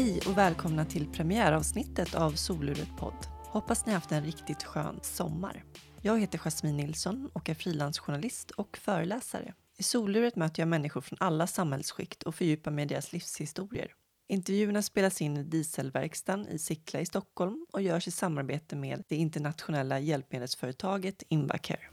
Hej och välkomna till premiäravsnittet av Soluret podd. Hoppas ni haft en riktigt skön sommar. Jag heter Jasmine Nilsson och är frilansjournalist och föreläsare. I Soluret möter jag människor från alla samhällsskikt och fördjupar mig i deras livshistorier. Intervjuerna spelas in i Dieselverkstan i Sickla i Stockholm och görs i samarbete med det internationella hjälpmedelsföretaget Invacare.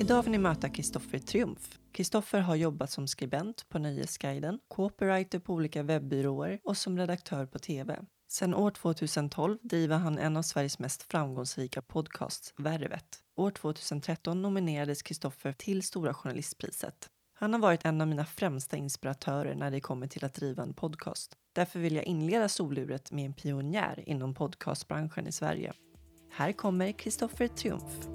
Idag får ni möta Kristoffer Triumf. Kristoffer har jobbat som skribent på Nöjesguiden, copywriter på olika webbyråer och som redaktör på tv. Sedan år 2012 driver han en av Sveriges mest framgångsrika podcasts, Värvet. År 2013 nominerades Kristoffer till Stora journalistpriset. Han har varit en av mina främsta inspiratörer när det kommer till att driva en podcast. Därför vill jag inleda soluret med en pionjär inom podcastbranschen i Sverige. Här kommer Kristoffer Triumf.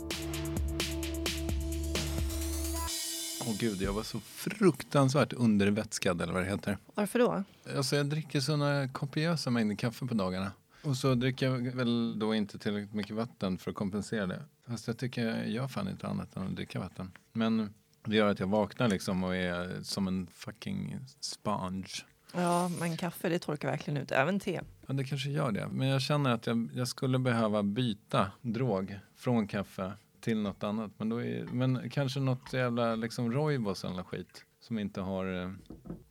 Åh gud, jag var så fruktansvärt undervätskad eller vad det heter. Varför då? Alltså jag dricker sådana kopiösa mängder kaffe på dagarna. Och så dricker jag väl då inte tillräckligt mycket vatten för att kompensera det. Fast jag tycker jag gör fan inte annat än att dricka vatten. Men det gör att jag vaknar liksom och är som en fucking sponge. Ja, men kaffe det torkar verkligen ut, även te. Ja, det kanske gör det. Men jag känner att jag, jag skulle behöva byta drog från kaffe till något annat. Men, då är, men kanske något jävla liksom Roibos eller skit som inte har eh,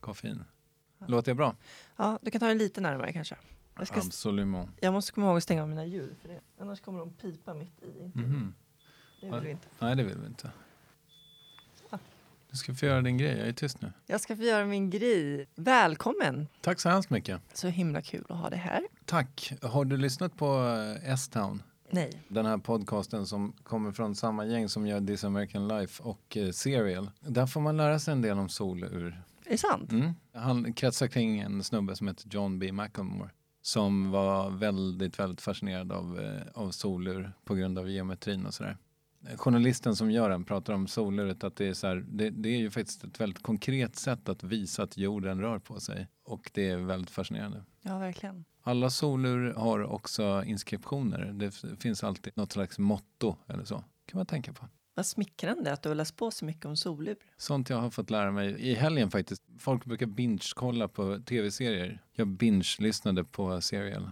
koffein. Låter jag bra? Ja, du kan ta det lite närmare kanske. Jag, ska, Absolut. jag måste komma ihåg att stänga av mina ljud, för det, annars kommer de pipa mitt i. Mhm. Det vill vi inte. Nej, det vill vi inte. Du ska få göra din grej, jag är tyst nu. Jag ska få göra min grej. Välkommen! Tack så hemskt mycket. Så himla kul att ha dig här. Tack. Har du lyssnat på eh, S-Town? Nej. Den här podcasten som kommer från samma gäng som gör This American Life och eh, Serial. Där får man lära sig en del om solur. Är det sant? Mm. Han kretsar kring en snubbe som heter John B. McElmore. Som var väldigt, väldigt fascinerad av, eh, av solur på grund av geometrin och sådär. Journalisten som gör den pratar om soluret att det är, så här, det, det är ju faktiskt ett väldigt konkret sätt att visa att jorden rör på sig. Och det är väldigt fascinerande. Ja, verkligen. Alla solur har också inskriptioner. Det finns alltid något slags motto eller så. kan man tänka på. Vad smickrande att du har läst på så mycket om solur. Sånt jag har fått lära mig i helgen faktiskt. Folk brukar binge-kolla på tv-serier. Jag binge-lyssnade på Serial.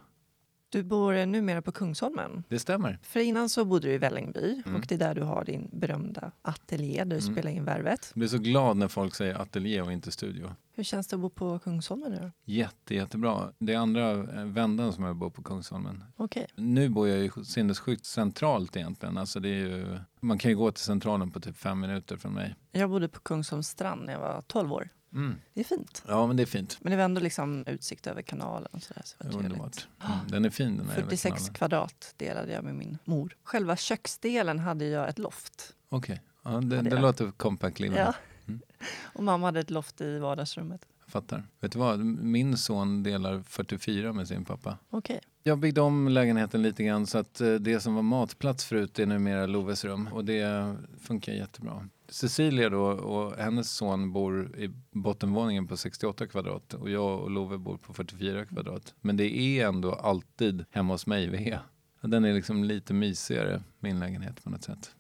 Du bor numera på Kungsholmen. Det stämmer. För innan så bodde du i Vällingby Mm. och det är där du har din berömda ateljé där du Mm. spelar in Värvet. Jag blir så glad när folk säger ateljé och inte studio. Hur känns det att bo på Kungsholmen nu då? Jätte, jättebra. Det är andra eh, vändan som jag bor på Kungsholmen. Okej. Nu bor jag ju sinnessjukt centralt egentligen. Alltså det är ju, man kan ju gå till centralen på typ fem minuter från mig. Jag bodde på Kungsholms strand när jag var 12 år. Mm. Det är fint. Ja, men det är fint. Men det var ändå liksom utsikt över kanalen och sådär. Så det var. Underbart. Mm. Den är fin den här jävla 46 kanalen. kvadrat delade jag med min mor. Själva köksdelen hade jag ett loft. Okej, ja, det, det jag. låter compact living. Ja. Mm. Och mamma hade ett loft i vardagsrummet. Jag fattar. Vet du vad? Min son delar 44 med sin pappa. Okej. Jag byggde om lägenheten lite grann så att eh, det som var matplats förut är numera Loves rum och det funkar jättebra. Cecilia då och hennes son bor i bottenvåningen på 68 kvadrat och jag och Love bor på 44 kvadrat. Men det är ändå alltid hemma hos mig vi är. Den är liksom lite mysigare, min lägenhet på något sätt.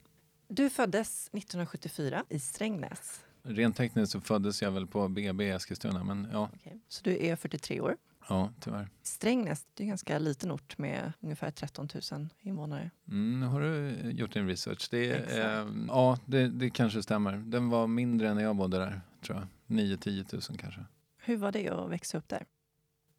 Du föddes 1974 i Strängnäs. Rent tekniskt så föddes jag väl på BB i Eskilstuna men ja, Okej. Så du är 43 år. Ja tyvärr. Strängnäs, det är en ganska liten ort med ungefär 13 000 invånare. Mm, har du gjort din research? Det, eh, ja, det, det kanske stämmer. Den var mindre än när jag bodde där, tror jag. 9-10 000 kanske. Hur var det att växa upp där?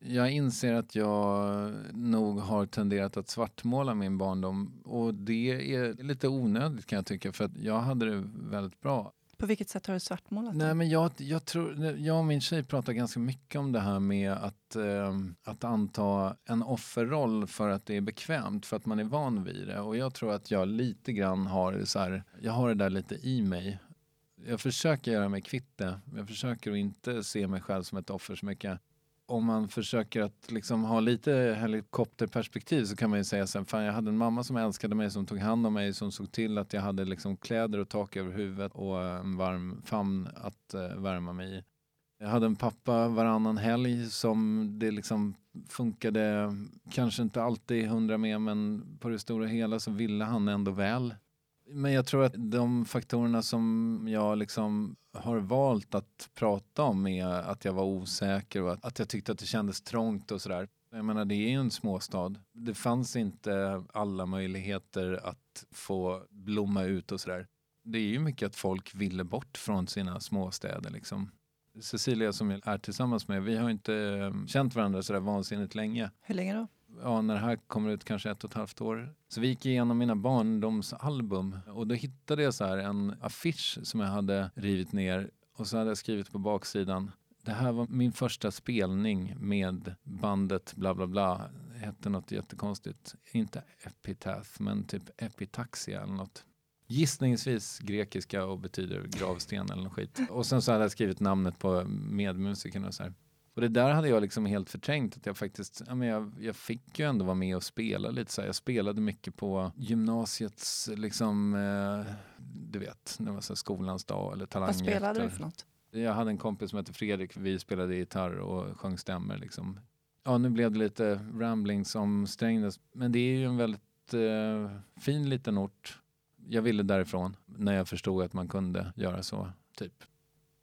Jag inser att jag nog har tenderat att svartmåla min barndom och det är lite onödigt kan jag tycka för att jag hade det väldigt bra. På vilket sätt har du svartmålat? Nej det? men jag, jag tror, jag och min tjej pratar ganska mycket om det här med att, eh, att anta en offerroll för att det är bekvämt, för att man är van vid det. Och jag tror att jag lite grann har så här, jag har det där lite i mig. Jag försöker göra mig kvitt det. Jag försöker att inte se mig själv som ett offer så mycket. Om man försöker att liksom ha lite helikopterperspektiv så kan man ju säga sen, fan jag hade en mamma som älskade mig, som tog hand om mig, som såg till att jag hade liksom kläder och tak över huvudet och en varm famn att eh, värma mig i. Jag hade en pappa varannan helg som det liksom funkade, kanske inte alltid hundra med, men på det stora hela så ville han ändå väl. Men jag tror att de faktorerna som jag liksom har valt att prata om är att jag var osäker och att jag tyckte att det kändes trångt och sådär. Jag menar, det är ju en småstad. Det fanns inte alla möjligheter att få blomma ut och sådär. Det är ju mycket att folk ville bort från sina småstäder liksom. Cecilia som jag är tillsammans med, vi har inte eh, känt varandra sådär vansinnigt länge. Hur länge då? Ja, när det här kommer ut kanske ett och ett halvt år. Så vi gick igenom mina barndomsalbum och då hittade jag så här en affisch som jag hade rivit ner och så hade jag skrivit på baksidan det här var min första spelning med bandet bla bla bla. Det hette något jättekonstigt. Inte Epitaph, men typ Epitaxia eller något. Gissningsvis grekiska och betyder gravsten eller något skit. Och sen så hade jag skrivit namnet på medmusikerna och så här. Och det där hade jag liksom helt förträngt att jag faktiskt, ja men jag, jag fick ju ändå vara med och spela lite så här. Jag spelade mycket på gymnasiets liksom, eh, du vet, det var så skolans dag eller talangjakt. Vad spelade du för något? Jag hade en kompis som hette Fredrik, vi spelade gitarr och sjöng stämmer liksom. Ja, nu blev det lite ramblings om Strängnäs, men det är ju en väldigt eh, fin liten ort. Jag ville därifrån när jag förstod att man kunde göra så, typ.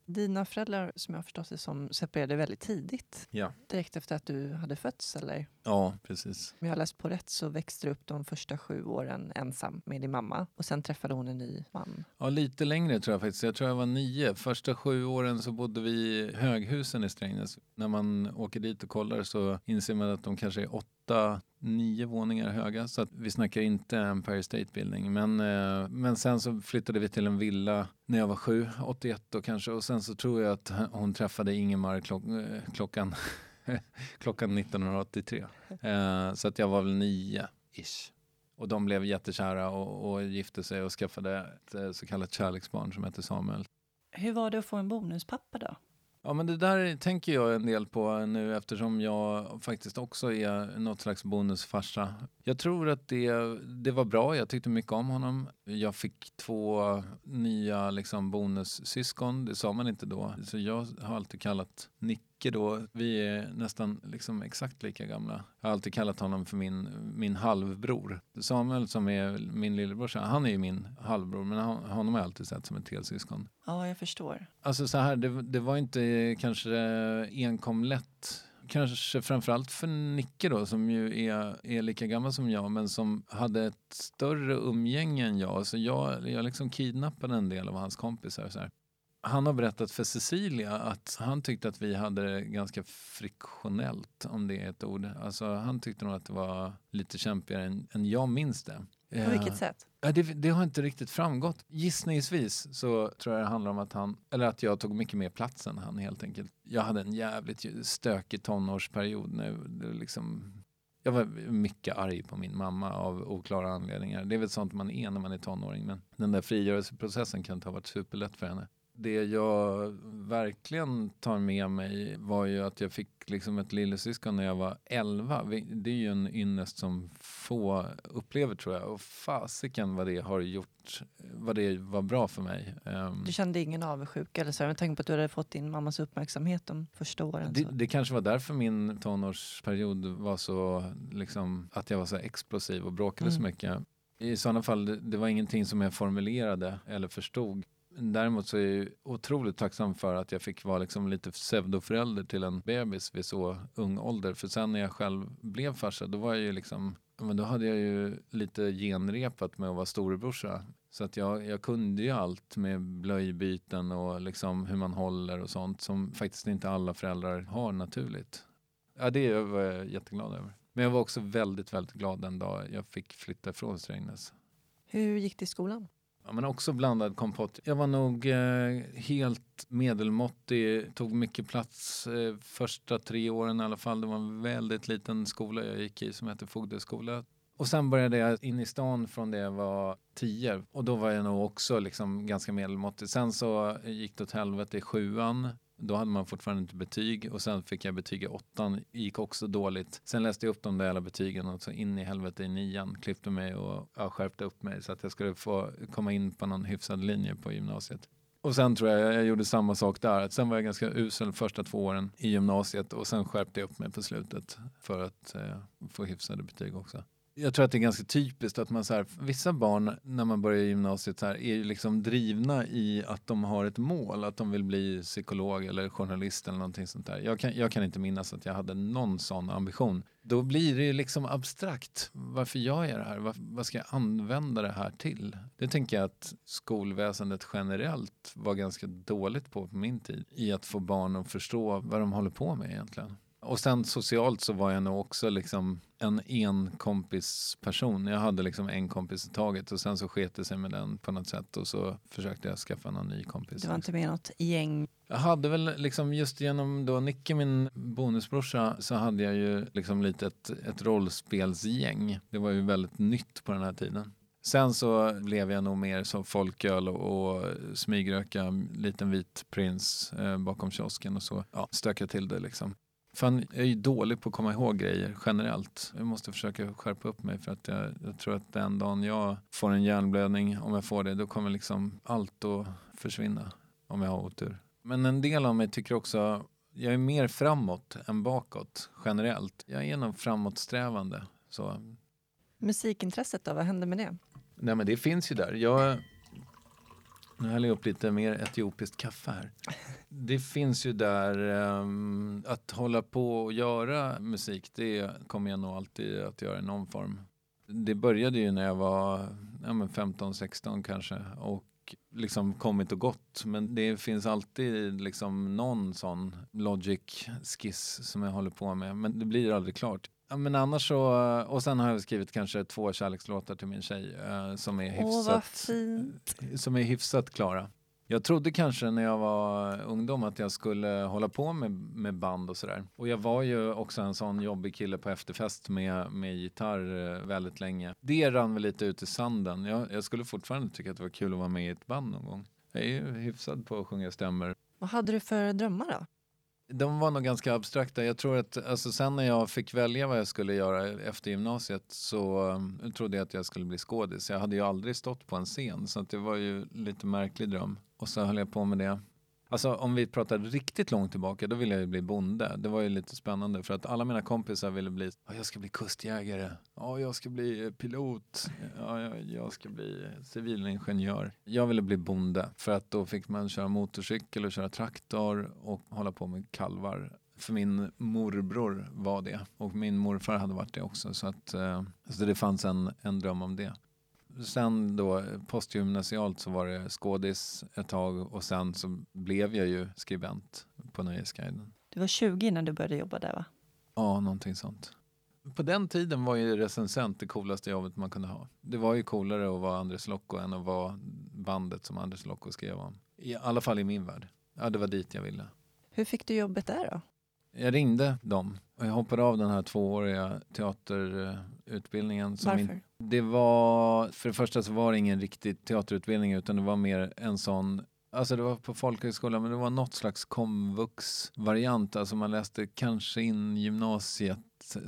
Dina föräldrar, som jag förstått det som, separerade väldigt tidigt. Ja. Direkt efter att du hade fötts, eller? Ja, precis. Om jag har läst på rätt så växte du upp de första sju åren ensam med din mamma och sen träffade hon en ny man. Ja, lite längre tror jag faktiskt. Jag tror jag var nio. Första sju åren så bodde vi i Höghusen i Strängnäs. När man åker dit och kollar så inser man att de kanske är åtta nio våningar höga så att vi snackar inte Empire State Building. Men, eh, men sen så flyttade vi till en villa när jag var sju, 81 då kanske och sen så tror jag att hon träffade Ingemar klock, eh, klockan, klockan 1983. Eh, så att jag var väl nio ish. Och de blev jättekära och, och gifte sig och skaffade ett eh, så kallat kärleksbarn som hette Samuel. Hur var det att få en bonuspappa då? Ja men det där tänker jag en del på nu eftersom jag faktiskt också är något slags bonusfarsa. Jag tror att det, det var bra, jag tyckte mycket om honom. Jag fick två nya liksom, bonussyskon, det sa man inte då. Så jag har alltid kallat Nicke då, vi är nästan liksom exakt lika gamla. Jag har alltid kallat honom för min, min halvbror. Samuel som är min lillebrorsa, han är ju min halvbror men honom har jag alltid sett som ett helsyskon. Ja, jag förstår. Alltså så här, det, det var inte kanske enkom lätt kanske framförallt för Nicke då som ju är, är lika gammal som jag men som hade ett större umgänge än jag. Så jag, jag liksom kidnappade en del av hans kompisar. Så här. Han har berättat för Cecilia att han tyckte att vi hade det ganska friktionellt, om det är ett ord. Alltså, han tyckte nog att det var lite kämpigare än, än jag minns det. På vilket sätt? Ja, det, det, har inte riktigt framgått. Gissningsvis så tror jag det handlar om att han, eller att jag tog mycket mer plats än han helt enkelt. Jag hade en jävligt stökig tonårsperiod nu. Liksom, jag var mycket arg på min mamma av oklara anledningar. Det är väl sånt man är när man är tonåring men den där frigörelseprocessen kan inte ha varit superlätt för henne det jag verkligen tar med mig var ju att jag fick liksom ett lillasyskon när jag var 11. Det är ju en ynnest som få upplever tror jag. Och fasiken vad det har gjort, vad det var bra för mig. Ehm, du kände ingen avundsjuka eller så? Jag tänkte på att du hade fått din mammas uppmärksamhet de första åren. Det, det, kanske var därför min tonårsperiod var så, liksom, att jag var så explosiv och bråkade mm. så mycket. I sådana fall, det var ingenting som jag formulerade eller förstod Däremot så är jag otroligt tacksam för att jag fick vara liksom lite pseudoförälder till en bebis vid så ung ålder. För sen när jag själv blev farsa, då var jag ju liksom, men då hade jag ju lite genrepat med att vara storebrorsa. Så att jag, jag kunde ju allt med blöjbyten och liksom hur man håller och sånt som faktiskt inte alla föräldrar har naturligt. Ja, det var jag jätteglad över. Men jag var också väldigt, väldigt glad den dag jag fick flytta ifrån Strängnäs. Hur gick det i skolan? Ja, men också blandad kompott. Jag var nog eh, helt medelmåttig, tog mycket plats eh, första tre åren i alla fall. Det var en väldigt liten skola jag gick i som hette Fogdeskola. Och sen började jag in i stan från det jag var tio och då var jag nog också liksom ganska medelmåttig. Sen så gick det åt helvete i sjuan då hade man fortfarande inte betyg och sen fick jag betyg i åttan. gick också dåligt. Sen läste jag upp de där alla betygen och så in i helvete i nian. Klippte mig och ja, skärpte upp mig så att jag skulle få komma in på någon hyfsad linje på gymnasiet. Och sen tror jag jag gjorde samma sak där. Sen var jag ganska usel första två åren i gymnasiet och sen skärpte jag upp mig på slutet för att eh, få hyfsade betyg också jag tror att det är ganska typiskt att man så här, vissa barn när man börjar gymnasiet så här, är ju liksom drivna i att de har ett mål, att de vill bli psykolog eller journalist eller någonting sånt där. Jag kan, jag kan inte minnas att jag hade någon sån ambition. Då blir det ju liksom abstrakt. Varför gör jag det här? Var, vad ska jag använda det här till? Det tänker jag att skolväsendet generellt var ganska dåligt på på min tid i att få barn att förstå vad de håller på med egentligen. Och sen socialt så var jag nog också liksom en enkompisperson. Jag hade liksom en kompis i taget och sen så sket det sig med den på något sätt och så försökte jag skaffa någon ny kompis. Du var inte med i något gäng? Jag hade väl liksom just genom då Nicke, min bonusbrorsa, så hade jag ju liksom lite ett, ett rollspelsgäng. Det var ju väldigt nytt på den här tiden. Sen så blev jag nog mer som folköl och, och smygröka liten vit prins eh, bakom kiosken och så ja, stöka till det liksom. Fan, jag är ju dålig på att komma ihåg grejer generellt. Jag måste försöka skärpa upp mig för att jag, jag tror att den dagen jag får en hjärnblödning, om jag får det, då kommer liksom allt att försvinna. Om jag har otur. Men en del av mig tycker också, jag är mer framåt än bakåt generellt. Jag är nog framåtsträvande. Så. Musikintresset då, vad händer med det? Nej men det finns ju där. Jag, nu häller jag upp lite mer etiopiskt kaffe här. Det finns ju där um, att hålla på och göra musik, det kommer jag nog alltid att göra i någon form. Det började ju när jag var ja, 15-16 kanske och liksom kommit och gått. Men det finns alltid liksom någon sån logic-skiss som jag håller på med. Men det blir aldrig klart. Ja, men annars så, och sen har jag skrivit kanske två kärlekslåtar till min tjej eh, som, är hyfsat, Åh, som är hyfsat klara. Jag trodde kanske när jag var ungdom att jag skulle hålla på med, med band och sådär. Och jag var ju också en sån jobbig kille på efterfest med, med gitarr eh, väldigt länge. Det rann väl lite ut i sanden. Jag, jag skulle fortfarande tycka att det var kul att vara med i ett band någon gång. Jag är ju hyfsad på att sjunga stämmer. Vad hade du för drömmar då? De var nog ganska abstrakta. Jag tror att alltså, sen när jag fick välja vad jag skulle göra efter gymnasiet så um, trodde jag att jag skulle bli skådis. Jag hade ju aldrig stått på en scen så att det var ju lite märklig dröm. Och så höll jag på med det. Alltså om vi pratar riktigt långt tillbaka, då ville jag ju bli bonde. Det var ju lite spännande för att alla mina kompisar ville bli, oh, jag ska bli kustjägare, oh, jag ska bli eh, pilot, oh, jag, jag ska bli eh, civilingenjör. Jag ville bli bonde för att då fick man köra motorcykel och köra traktor och hålla på med kalvar. För min morbror var det och min morfar hade varit det också så att eh, så det fanns en, en dröm om det sen då postgymnasialt så var det skådis ett tag och sen så blev jag ju skribent på Nöjesguiden. Du var 20 när du började jobba där va? Ja, någonting sånt. På den tiden var ju recensent det coolaste jobbet man kunde ha. Det var ju coolare att vara Andres Locco än att vara bandet som Andres Locco skrev om. I alla fall i min värld. Ja, det var dit jag ville. Hur fick du jobbet där då? Jag ringde dem och jag hoppade av den här tvååriga teaterutbildningen. Som Varför? In, det var, för det första så var det ingen riktig teaterutbildning utan det var mer en sån Alltså det var på folkhögskola men det var något slags komvux-variant. Alltså man läste kanske in gymnasiet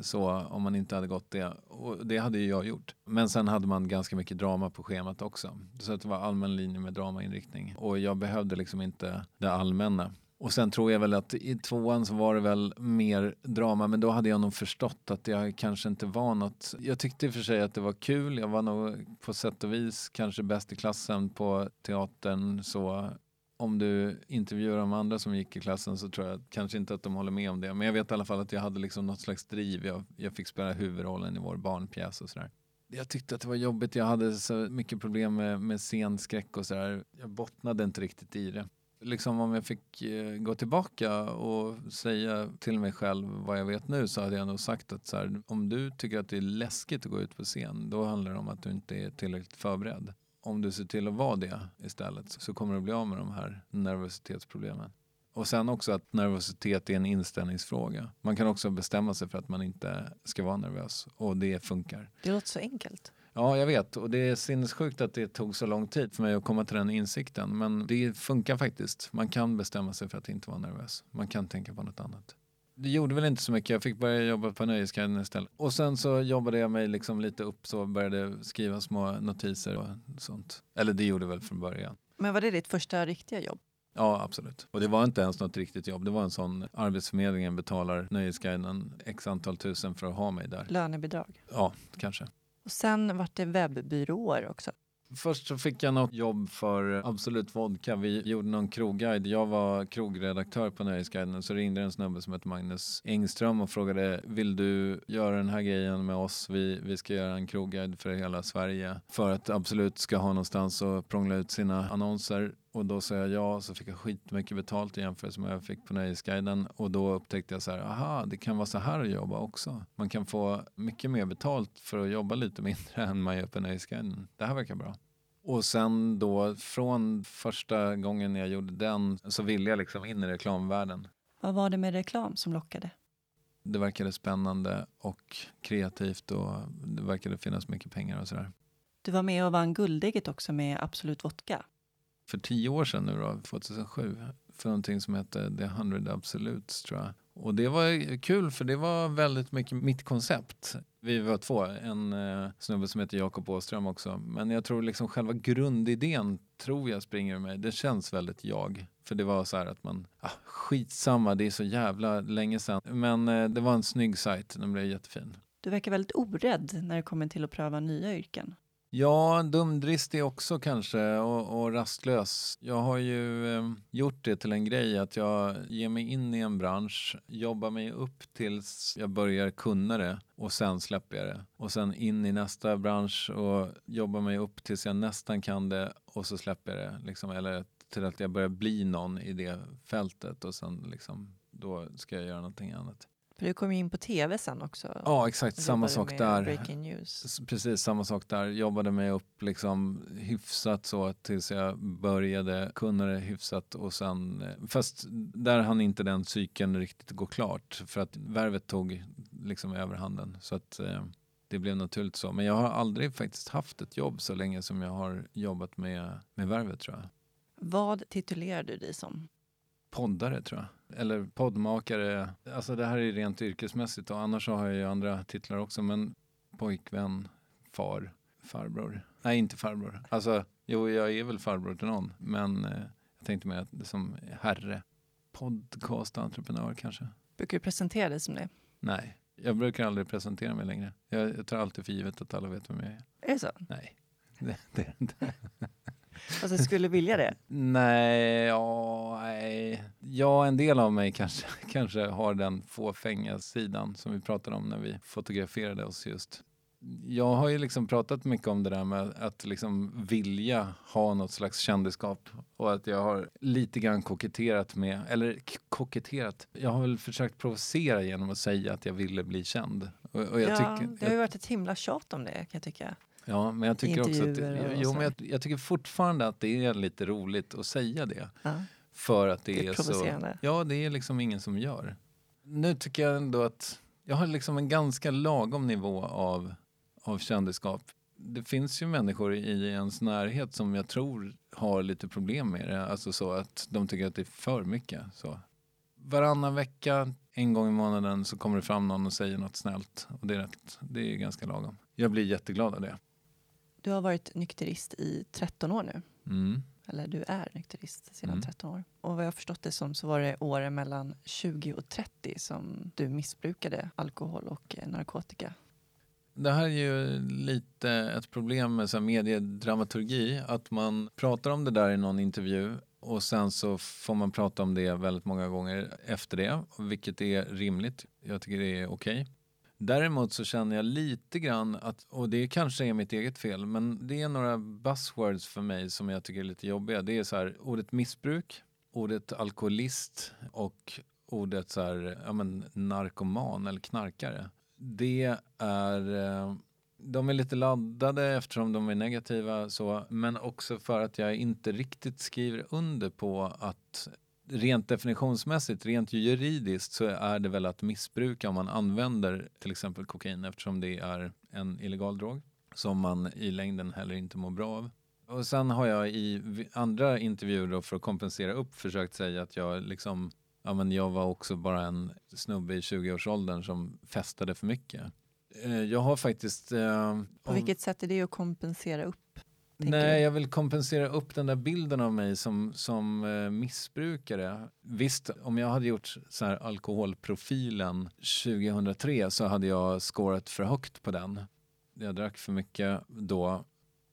så om man inte hade gått det. Och det hade ju jag gjort. Men sen hade man ganska mycket drama på schemat också. Så det var allmän linje med dramainriktning. Och jag behövde liksom inte det allmänna. Och sen tror jag väl att i tvåan så var det väl mer drama men då hade jag nog förstått att jag kanske inte var något. Jag tyckte i och för sig att det var kul. Jag var nog på sätt och vis kanske bäst i klassen på teatern så om du intervjuar de andra som gick i klassen så tror jag kanske inte att de håller med om det. Men jag vet i alla fall att jag hade liksom något slags driv. Jag, jag fick spela huvudrollen i vår barnpjäs och sådär. Jag tyckte att det var jobbigt. Jag hade så mycket problem med, med scenskräck och sådär. Jag bottnade inte riktigt i det liksom om jag fick eh, gå tillbaka och säga till mig själv vad jag vet nu så hade jag nog sagt att så här, om du tycker att det är läskigt att gå ut på scen då handlar det om att du inte är tillräckligt förberedd. Om du ser till att vara det istället så kommer du bli av med de här nervositetsproblemen. Och sen också att nervositet är en inställningsfråga. Man kan också bestämma sig för att man inte ska vara nervös och det funkar. Det låter så enkelt. Ja, jag vet. Och det är sinnessjukt att det tog så lång tid för mig att komma till den insikten. Men det funkar faktiskt. Man kan bestämma sig för att inte vara nervös. Man kan tänka på något annat. Det gjorde väl inte så mycket. Jag fick börja jobba på Nöjesguiden istället. Och sen så jobbade jag mig liksom lite upp så började skriva små notiser och sånt. Eller det gjorde väl från början. Men var det ditt första riktiga jobb? Ja, absolut. Och det var inte ens något riktigt jobb. Det var en sån Arbetsförmedlingen betalar Nöjesguiden x antal tusen för att ha mig där. Lönebidrag? Ja, kanske. Och sen vart det webbyråer också. Först så fick jag något jobb för Absolut Vodka. Vi gjorde någon krogguide. Jag var krogredaktör på Nöjesguiden. Så ringde en snubbe som hette Magnus Engström och frågade vill du göra den här grejen med oss? Vi, vi ska göra en krogguide för hela Sverige för att Absolut ska ha någonstans att prångla ut sina annonser. Och då sa jag ja, så fick jag skitmycket betalt i jämförelse med vad jag fick på Nöjesguiden. Och då upptäckte jag så här, aha, det kan vara så här att jobba också. Man kan få mycket mer betalt för att jobba lite mindre än man gör på Nöjesguiden. Det här verkar bra. Och sen då från första gången jag gjorde den så ville jag liksom in i reklamvärlden. Vad var det med reklam som lockade? Det verkade spännande och kreativt och det verkade finnas mycket pengar och sådär. Du var med och vann Guldägget också med Absolut Vodka för tio år sedan nu då, 2007, för någonting som hette The 100 Absolutes tror jag. Och det var kul för det var väldigt mycket mitt koncept. Vi var två, en eh, snubbe som heter Jakob Åström också. Men jag tror liksom själva grundidén tror jag springer ur mig. Det känns väldigt jag. För det var så här att man, ah, skitsamma, det är så jävla länge sedan. Men eh, det var en snygg sajt, den blev jättefin. Du verkar väldigt orädd när det kommer till att pröva nya yrken. Ja, dumdristig också kanske och, och rastlös. Jag har ju eh, gjort det till en grej att jag ger mig in i en bransch, jobbar mig upp tills jag börjar kunna det och sen släpper jag det. Och sen in i nästa bransch och jobbar mig upp tills jag nästan kan det och så släpper jag det. Liksom, eller till att jag börjar bli någon i det fältet och sen liksom, då ska jag göra någonting annat. För du kom ju in på tv sen också. Ja, exakt. Samma sak där. Breaking news. Precis, samma sak där. Jobbade mig upp liksom hyfsat så tills jag började kunna det hyfsat och sen... Eh, fast där hann inte den cykeln riktigt gå klart för att värvet tog liksom överhanden. Så att eh, det blev naturligt så. Men jag har aldrig faktiskt haft ett jobb så länge som jag har jobbat med, med värvet tror jag. Vad titulerar du dig som? Poddare tror jag. Eller poddmakare. Alltså det här är rent yrkesmässigt och annars har jag ju andra titlar också. Men pojkvän, far, farbror. Nej, inte farbror. Alltså, jo, jag är väl farbror till någon. Men eh, jag tänkte mer att som herre. Podcastentreprenör kanske. Brukar du presentera dig som det? Nej, jag brukar aldrig presentera mig längre. Jag, jag tar alltid för givet att alla vet vem jag är. Är det så? Nej, det, det är inte. Alltså skulle vilja det? nej, ja, nej. Ja, en del av mig kanske, kanske har den fåfänga sidan som vi pratade om när vi fotograferade oss just. Jag har ju liksom pratat mycket om det där med att liksom vilja ha något slags kändisskap och att jag har lite grann koketterat med, eller koketterat, jag har väl försökt provocera genom att säga att jag ville bli känd. Och, och jag ja, tycker, det har ju varit ett himla tjat om det kan jag tycka. Ja, men jag tycker också att, jo, men jag, jag, tycker fortfarande att det är lite roligt att säga det. Ja. För att det, det är, är så... Ja, det är liksom ingen som gör. Nu tycker jag ändå att jag har liksom en ganska lagom nivå av, av kändisskap. Det finns ju människor i ens närhet som jag tror har lite problem med det. Alltså så att de tycker att det är för mycket. Så. Varannan vecka, en gång i månaden så kommer det fram någon och säger något snällt. Och det är, rätt, det är ganska lagom. Jag blir jätteglad av det. Du har varit nykterist i 13 år nu. Mm. Eller du är nykterist sedan mm. 13 år. Och vad jag förstått det som så var det åren mellan 20 och 30 som du missbrukade alkohol och eh, narkotika. Det här är ju lite ett problem med så mediedramaturgi. Att man pratar om det där i någon intervju och sen så får man prata om det väldigt många gånger efter det, vilket är rimligt. Jag tycker det är okej. Okay. Däremot så känner jag lite grann att, och det kanske är mitt eget fel, men det är några buzzwords för mig som jag tycker är lite jobbiga. Det är så här, ordet missbruk, ordet alkoholist och ordet så här, ja men narkoman eller knarkare. Det är, eh, de är lite laddade eftersom de är negativa så, men också för att jag inte riktigt skriver under på att rent definitionsmässigt, rent juridiskt så är det väl att missbruka om man använder till exempel kokain eftersom det är en illegal drog som man i längden heller inte mår bra av. Och sen har jag i andra intervjuer då för att kompensera upp försökt säga att jag liksom, ja men jag var också bara en snubbe i 20-årsåldern som festade för mycket. Eh, jag har faktiskt... Eh, På vilket sätt är det att kompensera upp? Nej, jag vill kompensera upp den där bilden av mig som, som eh, missbrukare. Visst, om jag hade gjort så här alkoholprofilen 2003 så hade jag skårat för högt på den. Jag drack för mycket då.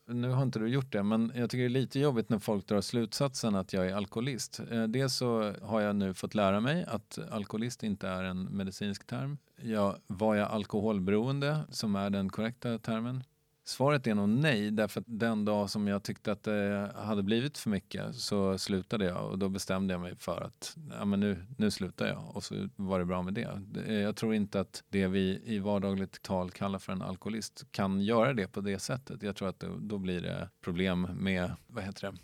Nu har inte du gjort det, men jag tycker det är lite jobbigt när folk drar slutsatsen att jag är alkoholist. Eh, dels så har jag nu fått lära mig att alkoholist inte är en medicinsk term. Jag, var jag alkoholberoende, som är den korrekta termen? Svaret är nog nej, därför att den dag som jag tyckte att det hade blivit för mycket så slutade jag och då bestämde jag mig för att ja, men nu, nu slutar jag och så var det bra med det. Jag tror inte att det vi i vardagligt tal kallar för en alkoholist kan göra det på det sättet. Jag tror att det, då blir det problem med, vad heter det,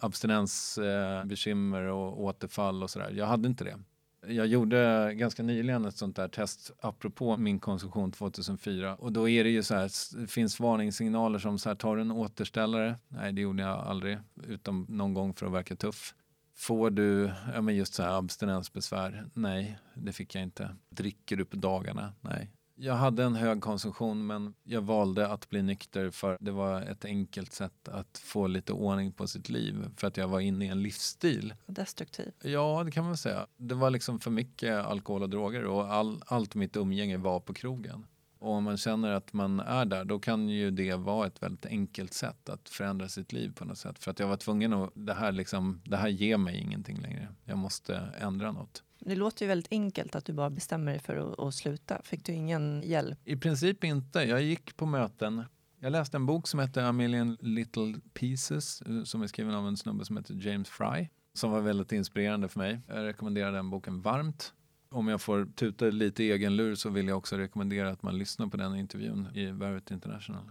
abstinensbekymmer och återfall och sådär. Jag hade inte det. Jag gjorde ganska nyligen ett sånt där test apropå min konsumtion 2004 och då är det ju så här, det finns varningssignaler som så här, tar du en återställare? Nej, det gjorde jag aldrig, utom någon gång för att verka tuff. Får du ja, men just så här abstinensbesvär? Nej, det fick jag inte. Dricker du på dagarna? Nej, jag hade en hög konsumtion men jag valde att bli nykter för det var ett enkelt sätt att få lite ordning på sitt liv för att jag var inne i en livsstil. Destruktiv? Ja, det kan man säga. Det var liksom för mycket alkohol och droger och all, allt mitt umgänge var på krogen. Och om man känner att man är där, då kan ju det vara ett väldigt enkelt sätt att förändra sitt liv på något sätt. För att jag var tvungen att, det här, liksom, det här ger mig ingenting längre. Jag måste ändra något. Det låter ju väldigt enkelt att du bara bestämmer dig för att, att sluta. Fick du ingen hjälp? I princip inte. Jag gick på möten. Jag läste en bok som heter A Million Little Pieces eh, som är skriven av en snubbe som heter James Fry som var väldigt inspirerande för mig. Jag rekommenderar den boken varmt. Om jag får tuta lite egen lur så vill jag också rekommendera att man lyssnar på den intervjun i Verity International.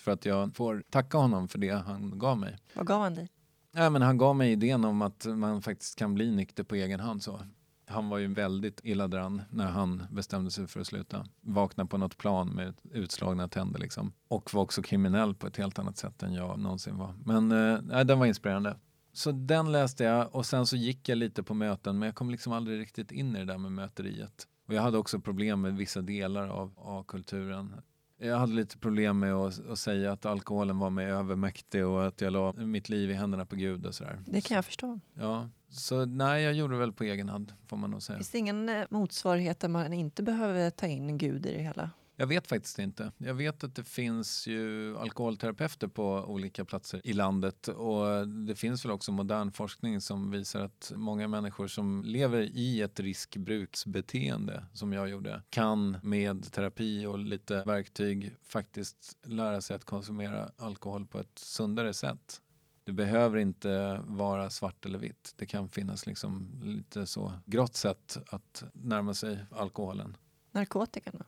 För att jag får tacka honom för det han gav mig. Vad gav han dig? Ja, men han gav mig idén om att man faktiskt kan bli nykter på egen hand. Så. Han var ju väldigt illa dran när han bestämde sig för att sluta. Vakna på något plan med utslagna tänder liksom. Och var också kriminell på ett helt annat sätt än jag någonsin var. Men eh, den var inspirerande. Så den läste jag och sen så gick jag lite på möten men jag kom liksom aldrig riktigt in i det där med möteriet. Och jag hade också problem med vissa delar av A-kulturen. Jag hade lite problem med att, att, säga att alkoholen var mig övermäktig och att jag la mitt liv i händerna på Gud och sådär. Det kan jag förstå. Ja, så nej, jag gjorde det väl på egen hand får man nog säga. Finns det ingen eh, motsvarighet där man inte behöver ta in Gud i det hela? Jag vet faktiskt inte. Jag vet att det finns ju alkoholterapeuter på olika platser i landet och det finns väl också modern forskning som visar att många människor som lever i ett riskbruksbeteende som jag gjorde kan med terapi och lite verktyg faktiskt lära sig att konsumera alkohol på ett sundare sätt. Det behöver inte vara svart eller vitt. Det kan finnas liksom lite så grått sätt att närma sig alkoholen. Narkotikan då?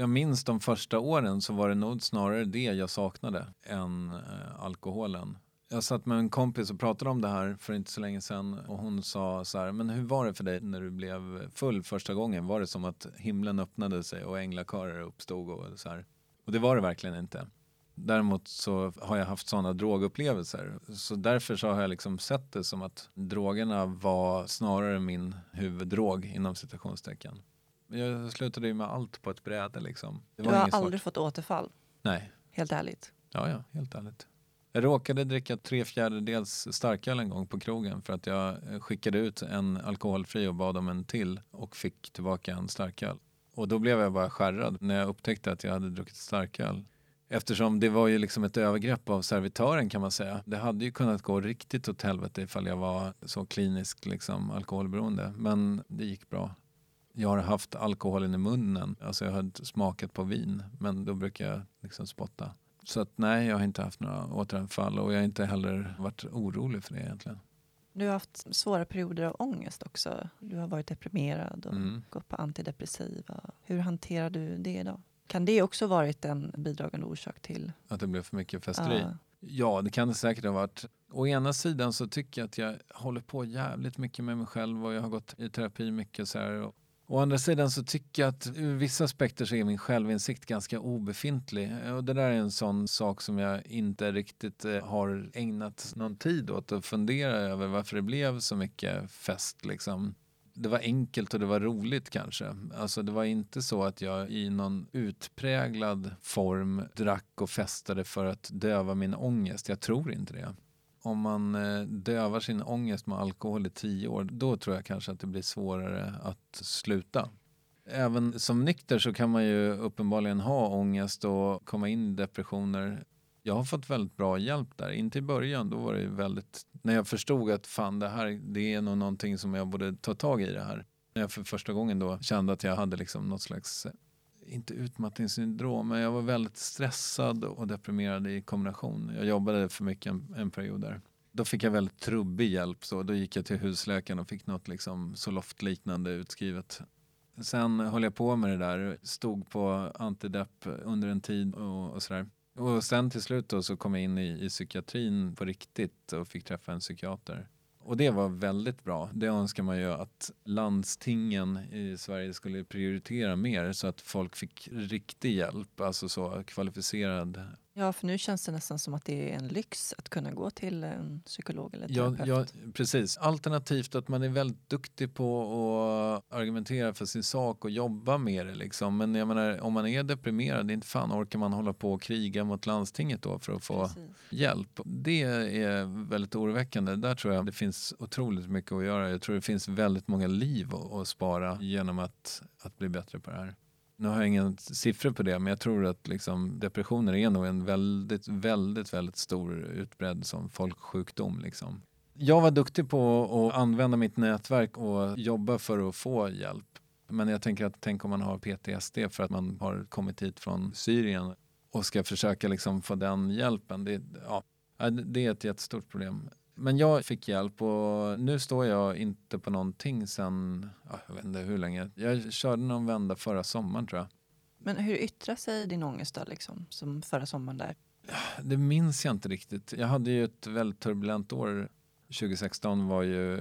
Jag minns de första åren så var det nog snarare det jag saknade än eh, alkoholen. Jag satt med en kompis och pratade om det här för inte så länge sedan och hon sa så här, men hur var det för dig när du blev full första gången? Var det som att himlen öppnade sig och änglakörer uppstod och så här? Och det var det verkligen inte. Däremot så har jag haft sådana drogupplevelser. Så därför så har jag liksom sett det som att drogerna var snarare min huvuddrog inom citationstecken. Jag slutade ju med allt på ett bräde liksom. du har aldrig svårt. fått återfall? Nej. Helt ärligt? Ja, ja, helt ärligt. Jag råkade dricka tre fjärdedels starköl en gång på krogen för att jag skickade ut en alkoholfri och bad om en till och fick tillbaka en starköl. Och då blev jag bara skärrad när jag upptäckte att jag hade druckit starköl. Eftersom det var ju liksom ett övergrepp av servitören kan man säga. Det hade ju kunnat gå riktigt åt helvete ifall jag var så kliniskt liksom alkoholberoende. Men det gick bra. Jag har haft alkoholen i munnen, alltså jag har smakat på vin, men då brukar jag liksom spotta. Så att nej, jag har inte haft några återanfall och jag har inte heller varit orolig för det egentligen. Du har haft svåra perioder av ångest också. Du har varit deprimerad och mm. gått på antidepressiva. Hur hanterar du det idag? Kan det också varit en bidragande orsak till? Att det blev för mycket festeri? Ja. ja, det kan det säkert ha varit. Å ena sidan så tycker jag att jag håller på jävligt mycket med mig själv och jag har gått i terapi mycket så här. Å andra sidan så tycker jag att ur vissa aspekter så är min självinsikt ganska obefintlig. Och det där är en sån sak som jag inte riktigt eh, har ägnat någon tid åt att fundera över varför det blev så mycket fest liksom det var enkelt och det var roligt kanske. Alltså det var inte så att jag i någon utpräglad form drack och festade för att döva min ångest. Jag tror inte det. Om man eh, dövar sin ångest med alkohol i tio år, då tror jag kanske att det blir svårare att sluta. Även som nykter så kan man ju uppenbarligen ha ångest och komma in i depressioner. Jag har fått väldigt bra hjälp där. Inte i början, då var det väldigt... När jag förstod att fan det här det är nog någonting som jag borde ta tag i det här. När jag för första gången då kände att jag hade liksom något slags eh, inte utmattningssyndrom, men jag var väldigt stressad och deprimerad i kombination. Jag jobbade för mycket en, en period där. Då fick jag väldigt trubbig hjälp. Så då gick jag till husläkaren och fick något liksom Zoloft-liknande utskrivet. Sen höll jag på med det där, stod på antidepp under en tid och, och sådär. Och sen till slut då så kom jag in i, i psykiatrin på riktigt och fick träffa en psykiater. Och det var väldigt bra. Det önskar man ju att landstingen i Sverige skulle prioritera mer så att folk fick riktig hjälp, alltså så kvalificerad Ja, för nu känns det nästan som att det är en lyx att kunna gå till en psykolog eller ja, terapeut. Ja, precis. Alternativt att man är väldigt duktig på att argumentera för sin sak och jobba med det. Liksom. Men jag menar, om man är deprimerad, inte fan orkar man hålla på och kriga mot landstinget då för att få precis. hjälp. Det är väldigt oroväckande. Där tror jag det finns otroligt mycket att göra. Jag tror det finns väldigt många liv att spara genom att, att bli bättre på det här. Nu har jag inga siffror på det, men jag tror att liksom depressioner är nog en väldigt, väldigt, väldigt stor utbredd som folksjukdom. Liksom. Jag var duktig på att använda mitt nätverk och jobba för att få hjälp. Men jag tänker att tänk om man har PTSD för att man har kommit hit från Syrien och ska försöka liksom få den hjälpen. Det, ja, det är ett jättestort problem. Men jag fick hjälp och nu står jag inte på någonting sen, jag vet inte hur länge. Jag körde någon vända förra sommaren tror jag. Men hur yttrar sig din ångest då, liksom, som förra sommaren där? Det minns jag inte riktigt. Jag hade ju ett väldigt turbulent år. 2016 var ju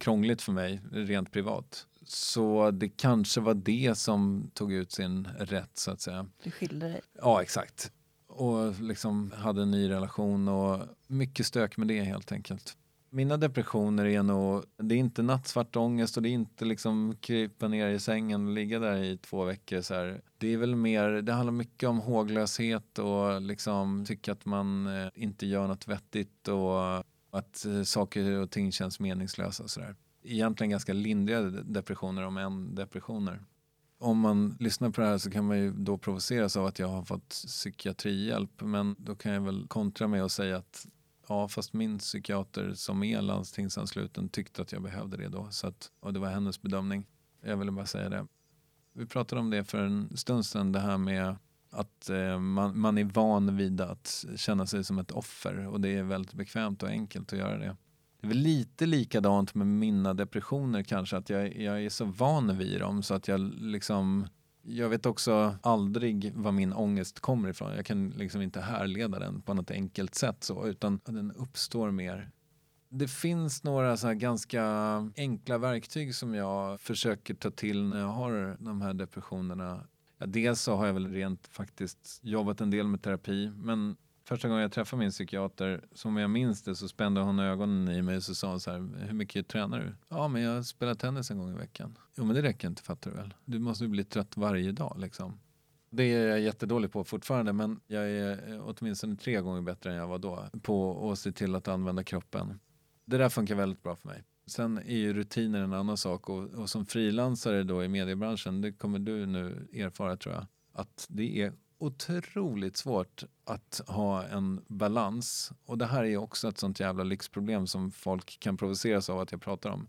krångligt för mig, rent privat. Så det kanske var det som tog ut sin rätt så att säga. Du skilde dig? Ja, exakt och liksom hade en ny relation och mycket stök med det helt enkelt. Mina depressioner är nog, det är inte nattsvart ångest och det är inte liksom krypa ner i sängen och ligga där i två veckor. Så här. Det är väl mer, det handlar mycket om håglöshet och liksom tycka att man eh, inte gör något vettigt och att eh, saker och ting känns meningslösa och sådär. Egentligen ganska lindriga depressioner om än depressioner om man lyssnar på det här så kan man ju då provoceras av att jag har fått psykiatrihjälp. Men då kan jag väl kontra med att säga att ja, fast min psykiater som är landstingsansluten tyckte att jag behövde det då. Så att, och det var hennes bedömning. Jag ville bara säga det. Vi pratade om det för en stund sedan, det här med att eh, man, man är van vid att känna sig som ett offer och det är väldigt bekvämt och enkelt att göra det. Det är väl lite likadant med mina depressioner kanske, att jag, jag är så van vid dem så att jag liksom jag vet också aldrig var min ångest kommer ifrån. Jag kan liksom inte härleda den på något enkelt sätt så, utan den uppstår mer. Det finns några så ganska enkla verktyg som jag försöker ta till när jag har de här depressionerna. Ja, dels så har jag väl rent faktiskt jobbat en del med terapi, men Första gången jag träffade min psykiater, som jag minns det, så spände hon ögonen i mig och så sa hon så här, hur mycket tränar du? Ja, men jag spelar tennis en gång i veckan. Jo, men det räcker inte, fattar du väl? Du måste bli trött varje dag liksom. Det är jag jättedålig på fortfarande, men jag är eh, åtminstone tre gånger bättre än jag var då på att se till att använda kroppen. Det där funkar väldigt bra för mig. Sen är ju rutiner en annan sak och, och som frilansare då i mediebranschen, det kommer du nu erfara tror jag, att det är otroligt svårt att ha en balans. Och det här är också ett sånt jävla lyxproblem som folk kan provoceras av att jag pratar om.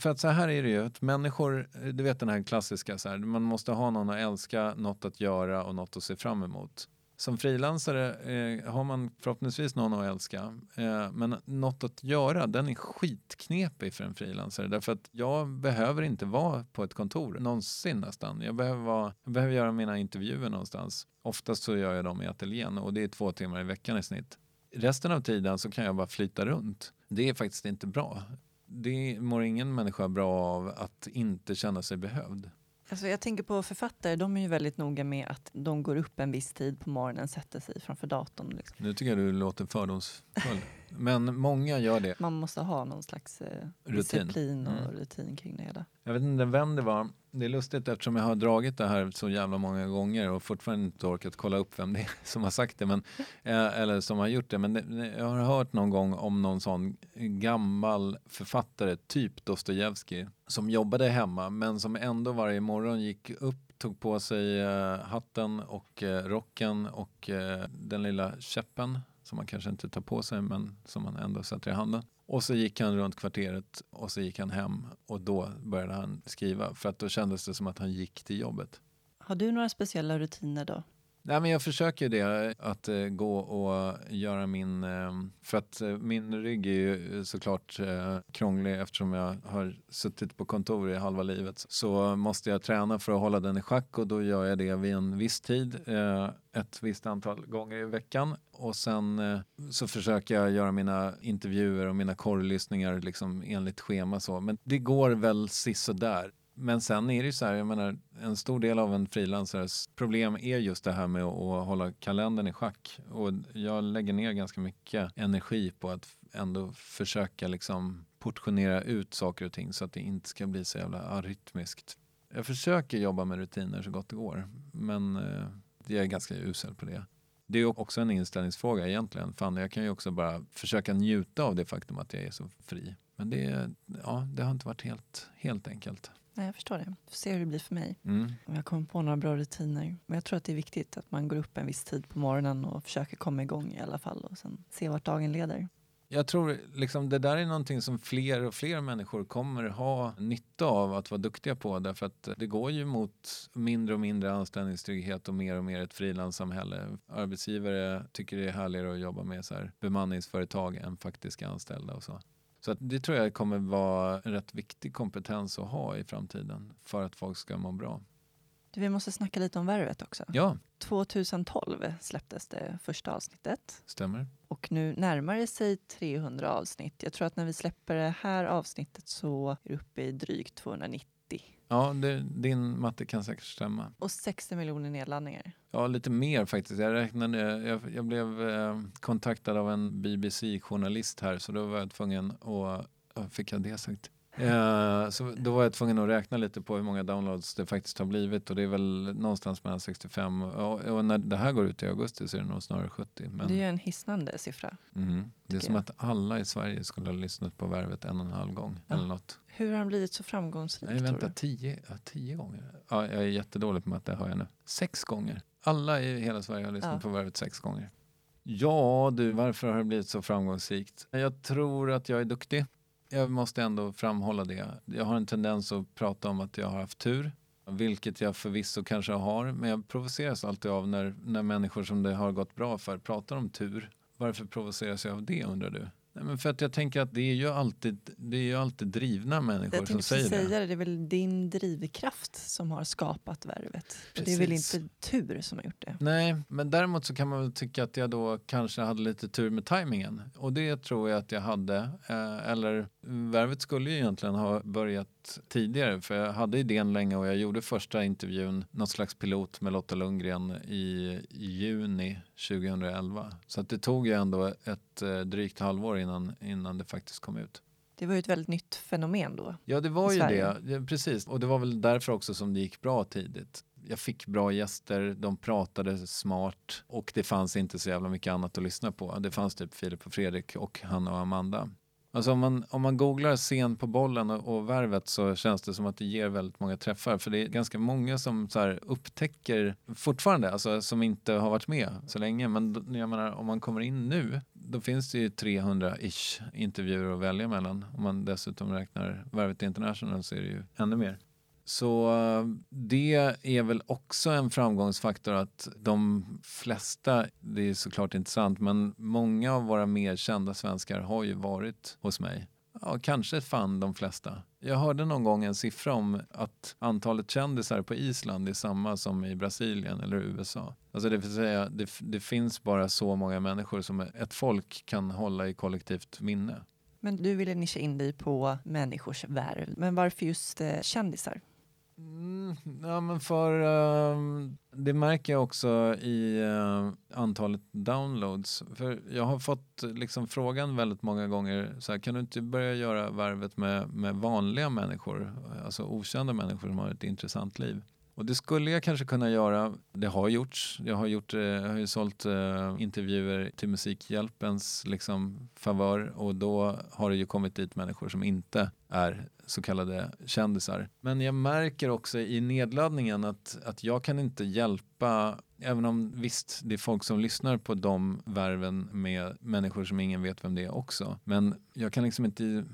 För att så här är det ju, att människor, du vet den här klassiska, så här, man måste ha någon att älska, något att göra och något att se fram emot som frilansare eh, har man förhoppningsvis någon att älska. Eh, men något att göra, den är skitknepig för en frilansare. Därför att jag behöver inte vara på ett kontor någonsin nästan. Jag behöver, vara, jag behöver göra mina intervjuer någonstans. Oftast så gör jag dem i ateljén och det är två timmar i veckan i snitt. Resten av tiden så kan jag bara flyta runt. Det är faktiskt inte bra. Det mår ingen människa bra av att inte känna sig behövd. Alltså jag tänker på författare, de är ju väldigt noga med att de går upp en viss tid på morgonen, sätter sig framför datorn. Liksom. Nu tycker jag du låter fördomsfull. Men många gör det. Man måste ha någon slags eh, Rutin. disciplin och Mm. rutin kring det hela. Jag vet inte vem det var. Det är lustigt eftersom jag har dragit det här så jävla många gånger och fortfarande inte orkat kolla upp vem det är som har sagt det. Men, eh, eller som har gjort det. Men det, jag har hört någon gång om någon sån gammal författare, typ Dostojevskij, som jobbade hemma men som ändå varje morgon gick upp tog på sig eh, hatten och eh, rocken och eh, den lilla käppen som man kanske inte tar på sig men som man ändå sätter i handen. Och så gick han runt kvarteret och så gick han hem och då började han skriva för att då kändes det som att han gick till jobbet. Har du några speciella rutiner då? Nej, men jag försöker det, att eh, gå och göra min... Eh, för att eh, min rygg är ju såklart eh, krånglig eftersom jag har suttit på kontor i halva livet. Så måste jag träna för att hålla den i schack och då gör jag det vid en viss tid, eh, ett visst antal gånger i veckan. Och sen eh, så försöker jag göra mina intervjuer och mina korrlyssningar liksom enligt schema så. Men det går väl sisådär. Men sen är det ju så här, jag menar, en stor del av en frilansares problem är just det här med att, att hålla kalendern i schack. Och jag lägger ner ganska mycket energi på att ändå försöka liksom portionera ut saker och ting så att det inte ska bli så jävla arytmiskt. Jag försöker jobba med rutiner så gott det går, men eh, jag är ganska usel på det. Det är också en inställningsfråga egentligen. Fan, jag kan ju också bara försöka njuta av det faktum att jag är så fri. Men det, ja, det har inte varit helt, helt enkelt. Nej, jag förstår det. Får se hur det blir för mig. Mm. Jag kommer på några bra rutiner. Men jag tror att det är viktigt att man går upp en viss tid på morgonen och försöker komma igång i alla fall och sen se vart dagen leder. Jag tror liksom det där är någonting som fler och fler människor kommer ha nytta av att vara duktiga på därför att det går ju mot mindre och mindre anställningstrygghet och mer och mer ett frilanssamhälle. Arbetsgivare tycker det är härligare att jobba med så här bemanningsföretag än faktiska anställda och så. Så det tror jag kommer vara en rätt viktig kompetens att ha i framtiden för att folk ska må bra. Du, vi måste snacka lite om Värvet också. Ja, 2012 släpptes det första avsnittet stämmer. och nu närmar det sig 300 avsnitt. Jag tror att när vi släpper det här avsnittet så är det uppe i drygt 290 Ja, det, din matte kan säkert stämma. och 60 miljoner nedladdningar. Ja, lite mer faktiskt. Jag, räknade, jag, jag blev eh, kontaktad av en BBC-journalist här så då var jag tvungen att... Fick jag det sagt? Eh, så då var jag tvungen att räkna lite på hur många downloads det faktiskt har blivit och det är väl någonstans mellan 65 och, och när det här går ut i augusti så är det nog snarare 70. Men, Det är ju en hisnande siffra. Mhm. det är som jag. att alla i Sverige skulle ha lyssnat på Värvet en och en halv gång Ja. eller något. Hur har den blivit så framgångsrik? Nej, vänta, tio, ja, tio gånger? Ja, jag är jättedålig på matte, hör jag nu. Sex gånger. Alla i hela Sverige har lyssnat Ja. på Värvet sex gånger. Ja, du, varför har det blivit så framgångsrikt? Jag tror att jag är duktig. Jag måste ändå framhålla det. Jag har en tendens att prata om att jag har haft tur, vilket jag förvisso kanske har. Men jag provoceras alltid av när, när människor som det har gått bra för pratar om tur. Varför provoceras jag av det undrar du? Nej, men för att jag tänker att det är ju alltid, det är ju alltid drivna människor Jag som säger det. säga det. Det är väl din drivkraft som har skapat Värvet. Det är väl inte tur som har gjort det. Nej, men däremot så kan man väl tycka att jag då kanske hade lite tur med tajmingen. Och det tror jag att jag hade. Eh, eller värvet skulle ju egentligen ha börjat tidigare för jag hade idén länge och jag gjorde första intervjun, något slags pilot med Lotta Lundgren i juni 2011. Så att det tog ju ändå ett eh, drygt halvår innan, innan det faktiskt kom ut. Det var ju ett väldigt nytt fenomen då. Ja, det var ju det. Ja, precis. Och det var väl därför också som det gick bra tidigt. Jag fick bra gäster, de pratade smart och det fanns inte så jävla mycket annat att lyssna på. Det fanns typ Filip och Fredrik och Hanna och Amanda. Alltså om man, om man googlar scen på bollen och, och värvet så känns det som att det ger väldigt många träffar. För det är ganska många som så här upptäcker fortfarande, alltså som inte har varit med så länge. Men då- jag menar, om man kommer in nu, då finns det ju 300-ish intervjuer att välja mellan. Om man dessutom räknar Värvet International så är det ju ännu mer. Så det är väl också en framgångsfaktor att de flesta, det är såklart inte sant, men många av våra mer kända svenskar har ju varit hos mig. Ja, kanske fan de flesta. Jag hörde någon gång en siffra om att antalet kändisar på Island är samma som i Brasilien eller USA. Alltså det vill säga, det, det finns bara så många människor som ett folk kan hålla i kollektivt minne. Men du ville nischa in dig på människors värv. Men varför just eh, kändisar? Mm, Ja, men för uh, det märker jag också i uh, antalet downloads. För jag har fått liksom frågan väldigt många gånger, så här, kan du inte börja göra värvet med, med vanliga människor, alltså okända människor som har ett intressant liv? Och det skulle jag kanske kunna göra. Det har gjorts. Jag har, gjort, eh, jag har ju sålt uh, intervjuer till Musikhjälpens liksom, favör och då har det ju kommit dit människor som inte är så kallade kändisar. Men jag märker också i nedladdningen att, att jag kan inte hjälpa Även om visst, det är folk som lyssnar på de värven med människor som ingen vet vem det är också. Men jag kan liksom inte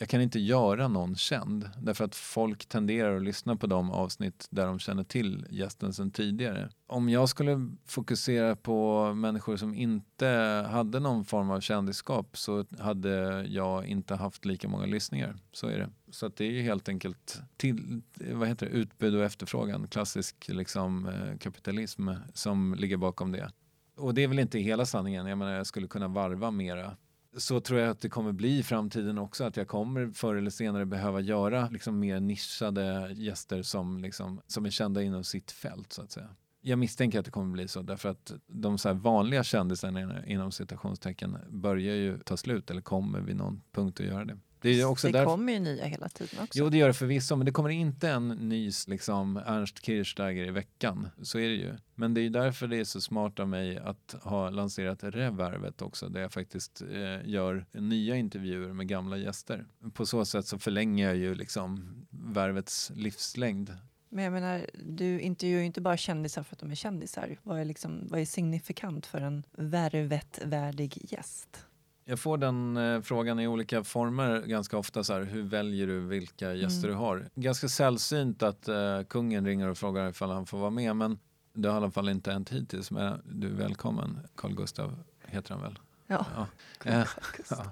jag kan inte göra någon känd därför att folk tenderar att lyssna på de avsnitt där de känner till gästen sedan tidigare. Om jag skulle fokusera på människor som inte hade någon form av kändisskap så hade jag inte haft lika många lyssningar. Så är det. Så att det är helt enkelt till, vad heter det, utbud och efterfrågan, klassisk liksom, eh, kapitalism som ligger bakom det. Och det är väl inte hela sanningen. Jag menar, jag skulle kunna varva mera så tror jag att det kommer bli i framtiden också att jag kommer förr eller senare behöva göra liksom mer nischade gäster som, liksom, som är kända inom sitt fält så att säga. Jag misstänker att det kommer bli så därför att de så vanliga kändisarna inom citationstecken börjar ju ta slut eller kommer vid någon punkt att göra det. Det, är också det därför... kommer ju nya hela tiden också. Jo, det gör det förvisso, men det kommer inte en ny liksom, Ernst Kirchsteiger i veckan. Så är det ju. Men det är därför det är så smart av mig att ha lanserat Revervet också, där jag faktiskt eh, gör nya intervjuer med gamla gäster. På så sätt så förlänger jag ju liksom värvets livslängd. Men jag menar, du intervjuar ju inte bara kändisar för att de är kändisar. Vad är, liksom, vad är signifikant för en värvetvärdig gäst? Jag får den eh, frågan i olika former ganska ofta. Så här, hur väljer du vilka gäster mm. du har? Ganska sällsynt att eh, kungen ringer och frågar ifall han får vara med. Men det har i alla fall inte hänt hittills. Men du är välkommen. Carl Gustav heter han väl? Ja. ja. Eh, ja.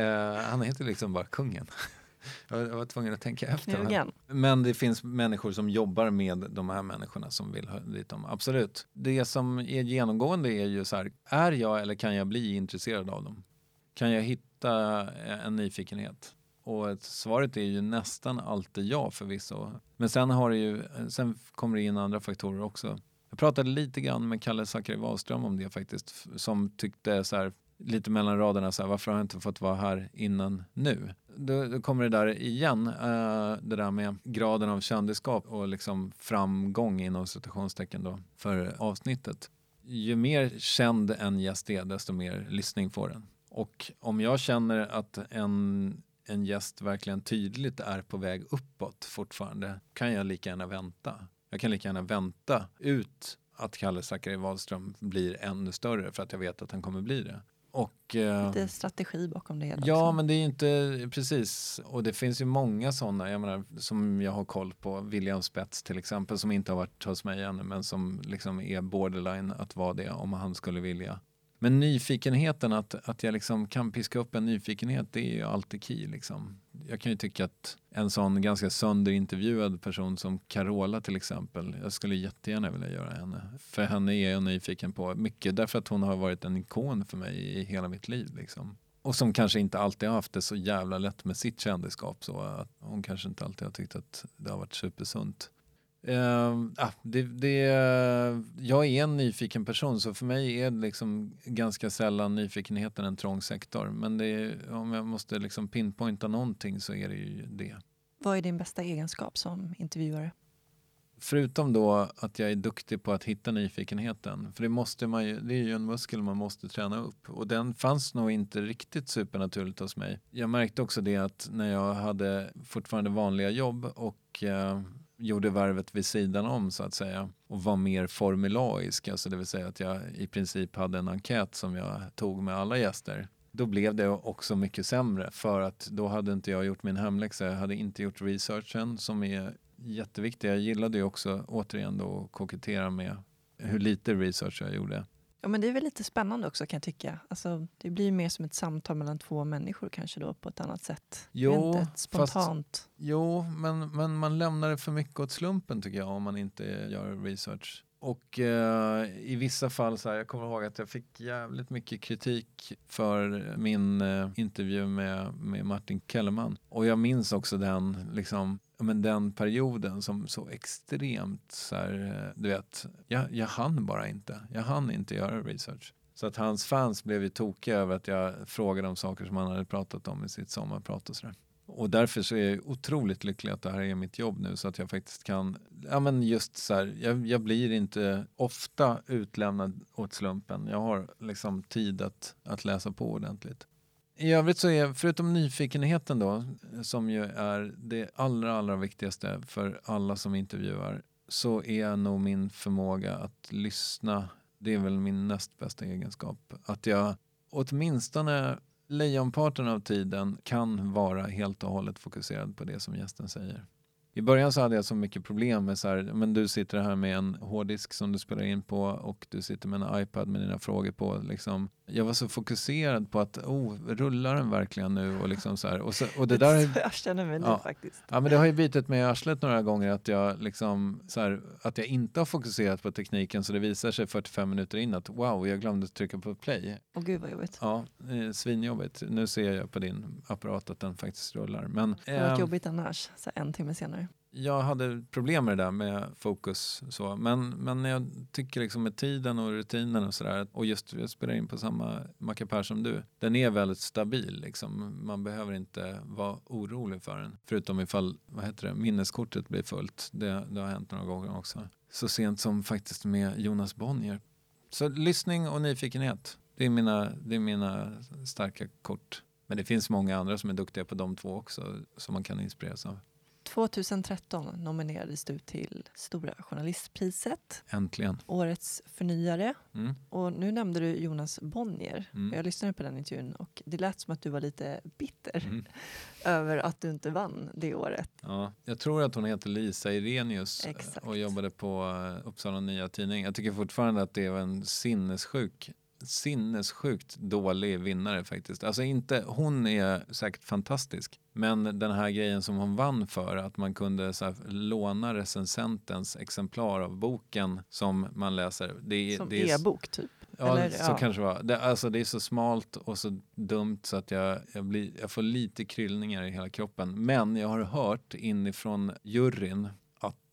Eh, han heter liksom bara kungen. Jag var tvungen att tänka efter. Men det finns människor som jobbar med de här människorna som vill ha dit dem. Absolut. Det som är genomgående är ju så här, är jag eller kan jag bli intresserad av dem? Kan jag hitta eh, en nyfikenhet? Och svaret är ju nästan alltid ja förvisso. Men sen, har det ju, eh, sen kommer det in andra faktorer också. Jag pratade lite grann med Kalle Zackari Wahlström om det faktiskt. Som tyckte så här, lite mellan raderna, så här, varför har jag inte fått vara här innan nu? Då, då kommer det där igen, uh, det där med graden av kändisskap och liksom framgång inom citationstecken då för avsnittet. Ju mer känd en gäst är, desto mer lyssning får den. Och om jag känner att en, en gäst verkligen tydligt är på väg uppåt fortfarande kan jag lika gärna vänta. Jag kan lika gärna vänta ut att Kalle Zackari Wahlström blir ännu större för att jag vet att han kommer bli det. Och, eh, Lite strategi bakom det hela. Ja, också. men det är inte precis. Och det finns ju många sådana, jag menar, som jag har koll på. William Spets till exempel, som inte har varit hos mig ännu, men som liksom är borderline att vara det om han skulle vilja. Men nyfikenheten, att, att jag liksom kan piska upp en nyfikenhet, det är ju alltid key. Liksom. Jag kan ju tycka att en sån ganska sönderintervjuad person som Carola till exempel, jag skulle jättegärna vilja göra henne. För henne är jag nyfiken på, mycket därför att hon har varit en ikon för mig i hela mitt liv. Liksom. Och som kanske inte alltid har haft det så jävla lätt med sitt kändisskap. Så att hon kanske inte alltid har tyckt att det har varit supersunt. Uh, ah, det, det, jag är en nyfiken person så för mig är liksom ganska sällan nyfikenheten en trång sektor. Men är, om jag måste liksom pinpointa någonting så är det ju det. Vad är din bästa egenskap som intervjuare? Förutom då att jag är duktig på att hitta nyfikenheten. För det, måste man ju, det är ju en muskel man måste träna upp. Och den fanns nog inte riktigt supernaturligt hos mig. Jag märkte också det att när jag hade fortfarande vanliga jobb och uh, gjorde värvet vid sidan om så att säga och var mer formulaisk, alltså det vill säga att jag i princip hade en enkät som jag tog med alla gäster. Då blev det också mycket sämre för att då hade inte jag gjort min hemläxa, jag hade inte gjort researchen som är jätteviktig. Jag gillade ju också återigen då att kokettera med hur lite research jag gjorde. Ja, men det är väl lite spännande också kan jag tycka. Alltså, det blir mer som ett samtal mellan två människor kanske då på ett annat sätt. Jo, inte spontant. Fast, jo men, men man lämnar det för mycket åt slumpen tycker jag om man inte gör research. Och eh, i vissa fall, så här, jag kommer ihåg att jag fick jävligt mycket kritik för min eh, intervju med, med Martin Kellerman. Och jag minns också den, liksom, men den perioden som så extremt, så här, eh, du vet, jag, jag hann bara inte. Jag hann inte göra research. Så att hans fans blev ju tokiga över att jag frågade om saker som han hade pratat om i sitt sommarprat och sådär. Och därför så är jag otroligt lycklig att det här är mitt jobb nu så att jag faktiskt kan, ja men just så här, jag, jag blir inte ofta utlämnad åt slumpen. Jag har liksom tid att, att läsa på ordentligt. I övrigt så är, förutom nyfikenheten då, som ju är det allra, allra viktigaste för alla som intervjuar, så är nog min förmåga att lyssna, det är väl min näst bästa egenskap. Att jag åtminstone lejonparten av tiden kan vara helt och hållet fokuserad på det som gästen säger. I början så hade jag så mycket problem med så här, men du sitter här med en hårddisk som du spelar in på och du sitter med en iPad med dina frågor på. Liksom. Jag var så fokuserad på att, oh, rullar den verkligen nu? Och, liksom så här. och, så, och det där, jag känner mig nu ja, faktiskt. Ja, men det har ju bitit mig i arslet några gånger att jag, liksom, så här, att jag inte har fokuserat på tekniken så det visar sig 45 minuter in att wow, jag glömde trycka på play. Åh gud vad jobbigt. Ja, eh, svinjobbigt. Nu ser jag på din apparat att den faktiskt rullar. Men, Det var eh, jobbigt annars, så en timme senare jag hade problem med det där med fokus. Så. Men, men jag tycker liksom med tiden och rutinen och sådär och just jag spelar in på samma mackapär som du. Den är väldigt stabil. Liksom. Man behöver inte vara orolig för den. Förutom ifall vad heter det, minneskortet blir fullt. Det, det har hänt några gånger också. Så sent som faktiskt med Jonas Bonnier. Så lyssning och nyfikenhet. Det är mina, det är mina starka kort. Men det finns många andra som är duktiga på de två också som man kan inspireras av. 2013 nominerades du till Stora Journalistpriset, Äntligen. Årets förnyare. Mm. Och nu nämnde du Jonas Bonnier. Mm. Jag lyssnade på den intervjun och det lät som att du var lite bitter Mm. över att du inte vann det året. Ja, jag tror att hon heter Lisa Irenius eh, Exakt. och jobbade på eh, Uppsala Nya Tidning. Jag tycker fortfarande att det var en sinnessjuk sinnessjukt dålig vinnare faktiskt. Alltså inte, hon är säkert fantastisk. Men den här grejen som hon vann för, att man kunde så här, låna recensentens exemplar av boken som man läser. Det, är- Som e-bok typ. Ja, Eller, så ja. kanske det var. Det, alltså, det är så smalt och så dumt så att jag, jag, blir, jag får lite kryllningar i hela kroppen. Men jag har hört inifrån juryn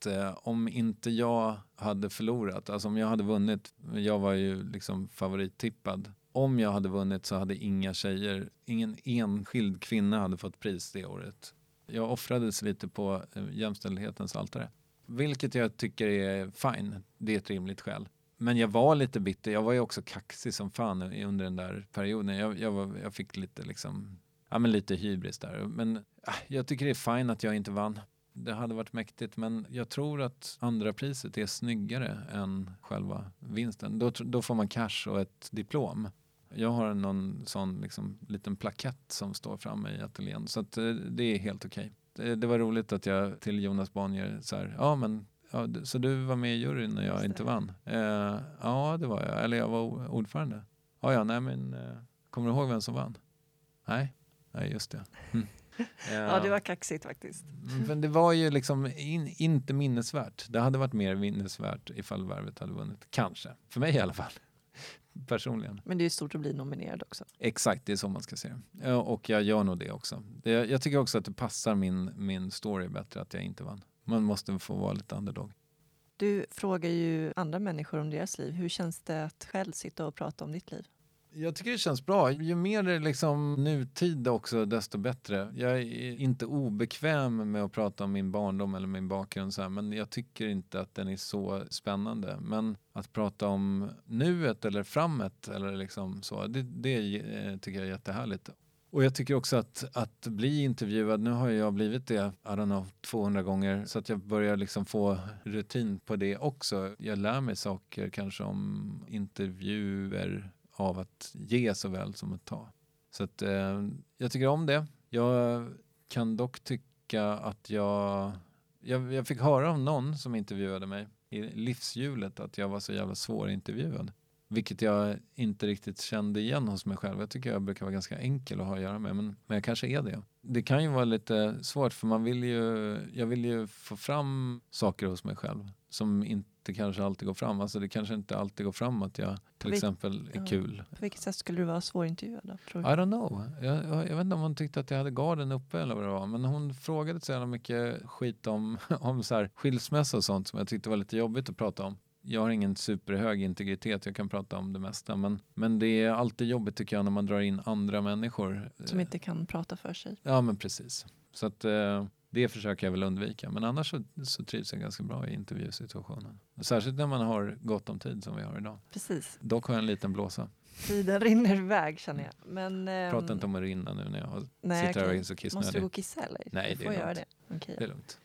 att eh, om inte jag hade förlorat, alltså om jag hade vunnit, jag var ju liksom favorittippad. Om jag hade vunnit så hade inga tjejer, ingen enskild kvinna hade fått pris det året. Jag offrades lite på eh, jämställdhetens altare. Vilket jag tycker är fine, det är ett rimligt skäl. Men jag var lite bitter, jag var ju också kaxig som fan under den där perioden. Jag, jag, var, jag fick lite liksom, ja men lite hybris där. Men ah, jag tycker det är fine att jag inte vann. Det hade varit mäktigt men jag tror att andra priset är snyggare än själva vinsten. Då, då får man cash och ett diplom. Jag har någon sån liksom, liten plakett som står framme i ateljén så att, eh, det är helt okej. Det, det var roligt att jag till Jonas Bonnier så här, ja men Ja, så du var med i juryn när jag inte vann? Eh, ja, det var jag. Eller jag var ordförande. Ja, ja, nej men eh, kommer du ihåg vem som vann? Nej, nej just det. Mm. Ja, det var kaxigt faktiskt. Mm, Men det var ju liksom in, inte minnesvärt. Det hade varit mer minnesvärt ifall Värvet hade vunnit. Kanske. För mig i alla fall. Personligen. Men det är stort att bli nominerad också. Exakt, det är så man ska se det. Och jag gör nog det också. Jag tycker också att det passar min, min story bättre att jag inte vann. Man måste få vara lite underdog. Du frågar ju andra människor om deras liv. Hur känns det att själv sitta och prata om ditt liv? Jag tycker det känns bra. Ju mer liksom nutid också, desto bättre. Jag är inte obekväm med att prata om min barndom eller min bakgrund, så här, men jag tycker inte att den är så spännande. Men att prata om nuet eller framåt, eller liksom så, det, det eh, tycker jag är jättehärligt. Och jag tycker också att, att bli intervjuad, nu har jag blivit det, I don't know, 200 gånger, så att jag börjar liksom få rutin på det också. Jag lär mig saker kanske om intervjuer av att ge såväl som att ta. Så att, eh, jag tycker om det. Jag kan dock tycka att jag, jag... Jag fick höra av någon som intervjuade mig i livshjulet att jag var så jävla svårintervjuad. Vilket jag inte riktigt kände igen hos mig själv. Jag tycker jag brukar vara ganska enkel att ha att göra med, men, men jag kanske är det. Det kan ju vara lite svårt för man vill ju, jag vill ju få fram saker hos mig själv som inte kanske alltid går fram. Alltså det kanske inte alltid går fram att jag till Vil exempel är ja. kul. På vilket sätt skulle du vara svårintervjuad då? Tror I don't know. Jag, jag, jag, vet inte om hon tyckte att jag hade garden uppe eller vad det var. Men hon frågade så jävla mycket skit om, om så här skilsmässa och sånt som jag tyckte var lite jobbigt att prata om jag har ingen superhög integritet, jag kan prata om det mesta. Men, men det är alltid jobbigt tycker jag när man drar in andra människor. Som inte kan prata för sig. Ja men precis. Så att eh, det försöker jag väl undvika. Men annars så, så trivs jag ganska bra i intervjusituationen. Särskilt när man har gott om tid som vi har idag. Precis. Dock har jag en liten blåsa. Tiden rinner iväg känner jag. Men, ähm, Prata inte om att rinna nu när jag nej, sitter här och är så kissnödig. Måste du gå och kissa eller? Nej, det är, göra det. Okay. det är lugnt.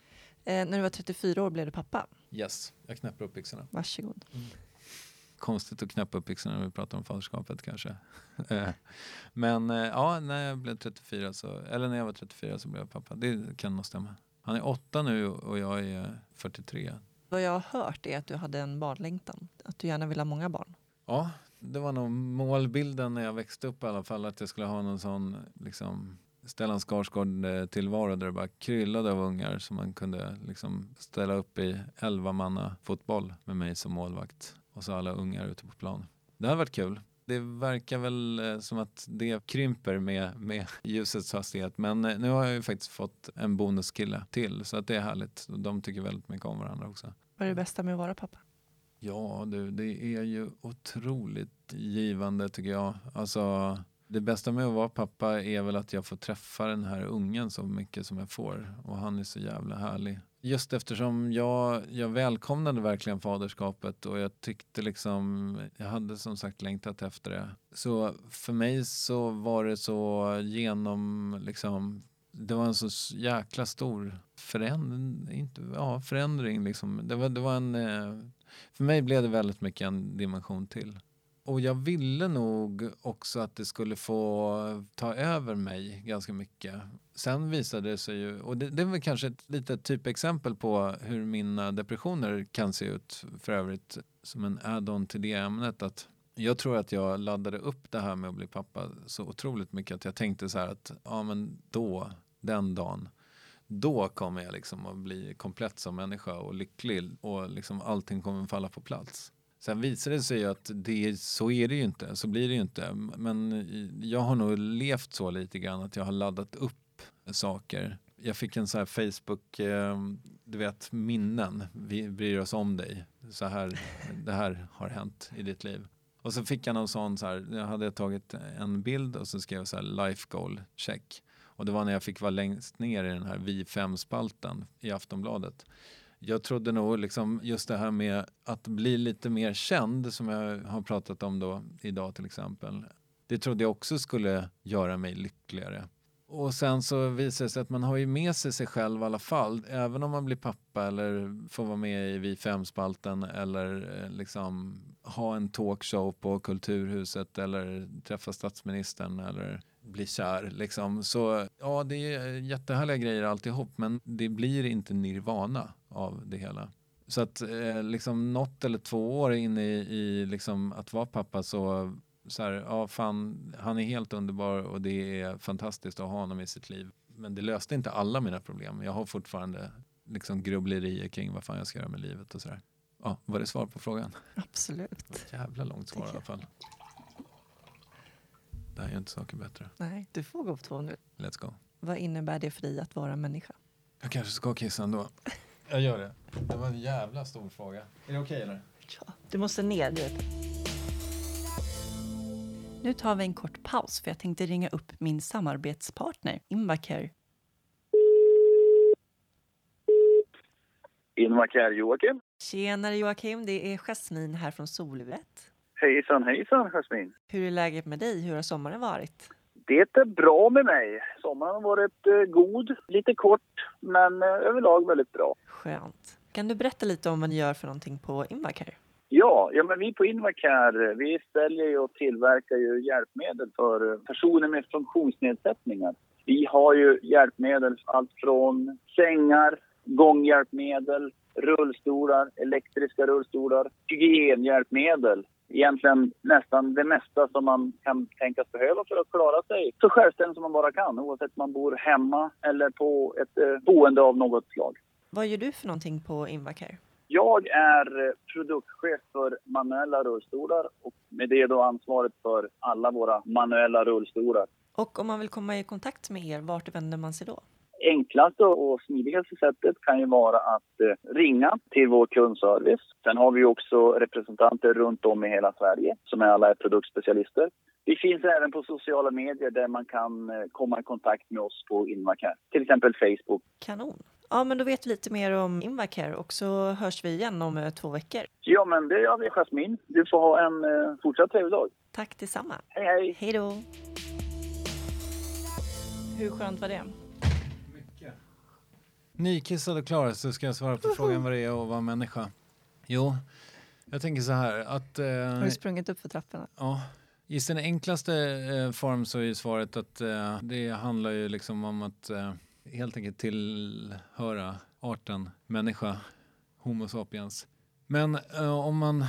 Eh, när du var 34 år blev du pappa. Yes, jag knäpper upp byxorna. Varsågod. Mm. Konstigt att knäppa upp byxorna när vi pratar om faderskapet kanske. Eh, men eh, ja, när jag blev 34 så, eller när jag var 34 så blev jag pappa. Det kan nog stämma. Han är åtta nu och jag är 43. Vad jag har hört är att du hade en barnlängtan. Att du gärna vill ha många barn. Ja, det var nog målbilden när jag växte upp i alla fall. Att jag skulle ha någon sån liksom, Stellan Skarsgård-tillvaro där det bara kryllade av ungar som man kunde liksom ställa upp i elva manna fotboll med mig som målvakt och så alla ungar ute på plan. Det hade varit kul. Det verkar väl eh, som att det krymper med, med ljusets hastighet men eh, nu har jag ju faktiskt fått en bonuskille till så att det är härligt. De tycker väldigt mycket om varandra också. Vad är det bästa med att vara pappa? Ja du, det är ju otroligt givande tycker jag. Alltså det bästa med att vara pappa är väl att jag får träffa den här ungen så mycket som jag får. Och han är så jävla härlig. Just eftersom jag, jag välkomnade verkligen faderskapet och jag tyckte liksom, jag hade som sagt längtat efter det. Så för mig så var det så genom, liksom, det var en så jäkla stor förändring. Inte, ja, förändring liksom. Det var, det var en, eh, för mig blev det väldigt mycket en dimension till. Och jag ville nog också att det skulle få ta över mig ganska mycket. Sen visade det sig ju, och det, det är väl kanske ett litet typexempel på hur mina depressioner kan se ut för övrigt som en add-on till det ämnet. Att jag tror att jag laddade upp det här med att bli pappa så otroligt mycket att jag tänkte så här att ja men då, den dagen, då kommer jag liksom att bli komplett som människa och lycklig och liksom allting kommer falla på plats. Sen visar det sig ju att det, så är det ju inte, så blir det ju inte. Men jag har nog levt så lite grann att jag har laddat upp saker. Jag fick en sån här Facebook, eh, du vet minnen, vi bryr oss om dig. Så här, det här har hänt i ditt liv. Och så fick jag någon sån, så här, jag hade tagit en bild och så skrev jag så här life goal check. Och det var när jag fick vara längst ner i den här vi fem-spalten i Aftonbladet jag trodde nog liksom just det här med att bli lite mer känd som jag har pratat om då idag till exempel. Det trodde jag också skulle göra mig lyckligare. Och sen så visar det sig att man har ju med sig sig själv i alla fall. Även om man blir pappa eller får vara med i Vi fem-spalten eller eh, liksom ha en talkshow på Kulturhuset eller träffa statsministern eller bli kär. Liksom. Så ja, det är jättehärliga grejer alltihop men det blir inte nirvana av det hela. Så att eh, liksom något eller två år in i, i liksom att vara pappa så, så här, ja fan, han är helt underbar och det är fantastiskt att ha honom i sitt liv. Men det löste inte alla mina problem. Jag har fortfarande liksom grubblerier kring vad fan jag ska göra med livet och sådär. Ja, var det svar på frågan? Absolut. Jävla långt svar i alla fall. Det här gör inte saker bättre. Nej, du får gå på två nu. Let's go. Vad innebär det för dig att vara människa? Jag kanske ska kissa ändå. Jag gör det. Det var en jävla stor fråga. Är det okej okay, eller? Ja, du måste ner. Du Nu tar vi en kort paus för jag tänkte ringa upp min samarbetspartner Invacare. Invacare Joakim. Tjenare Joakim, det är Jasmin här från Soluret. Hejsan hejsan Jasmin. Hur är läget med dig? Hur har sommaren varit? Det är bra med mig. Sommaren har varit eh, god, lite kort, men eh, överlag väldigt bra. Skönt. Kan du berätta lite om vad ni gör för någonting på Invacare? Ja, ja men vi på Invacare vi säljer och tillverkar ju hjälpmedel för personer med funktionsnedsättningar. Vi har ju hjälpmedel allt från sängar, gånghjälpmedel, rullstolar, elektriska rullstolar, hygienhjälpmedel egentligen nästan det mesta som man kan tänkas behöva för att klara sig så självständigt som man bara kan oavsett om man bor hemma eller på ett eh, boende av något slag. Vad gör du för någonting på Invacare? Jag är produktchef för manuella rullstolar och med det då ansvaret för alla våra manuella rullstolar. Och om man vill komma i kontakt med er, vart vänder man sig då? Enklaste och smidigaste sättet kan ju vara att eh, ringa till vår kundservice. Sen har vi också representanter runt om i hela Sverige som är alla är produktspecialister. Vi finns även på sociala medier där man kan eh, komma i kontakt med oss på Invacare, till exempel Facebook. Kanon. Ja, men då vet vi lite mer om Invacare och så hörs vi igen om eh, två veckor. Ja, men det gör vi, Jasmin. Du får ha en fortsatt trevlig dag. Tack detsamma. Hej, hej. Hej då. Hur skönt var det? Nykissad och klar så ska jag svara på frågan vad det är att vara människa. Jo, jag tänker så här att... Eh, Har du sprungit upp för trapporna? Ja. I sin enklaste eh, form så är ju svaret att eh, det handlar ju liksom om att eh, helt enkelt tillhöra arten människa, Homo sapiens. Men eh, om man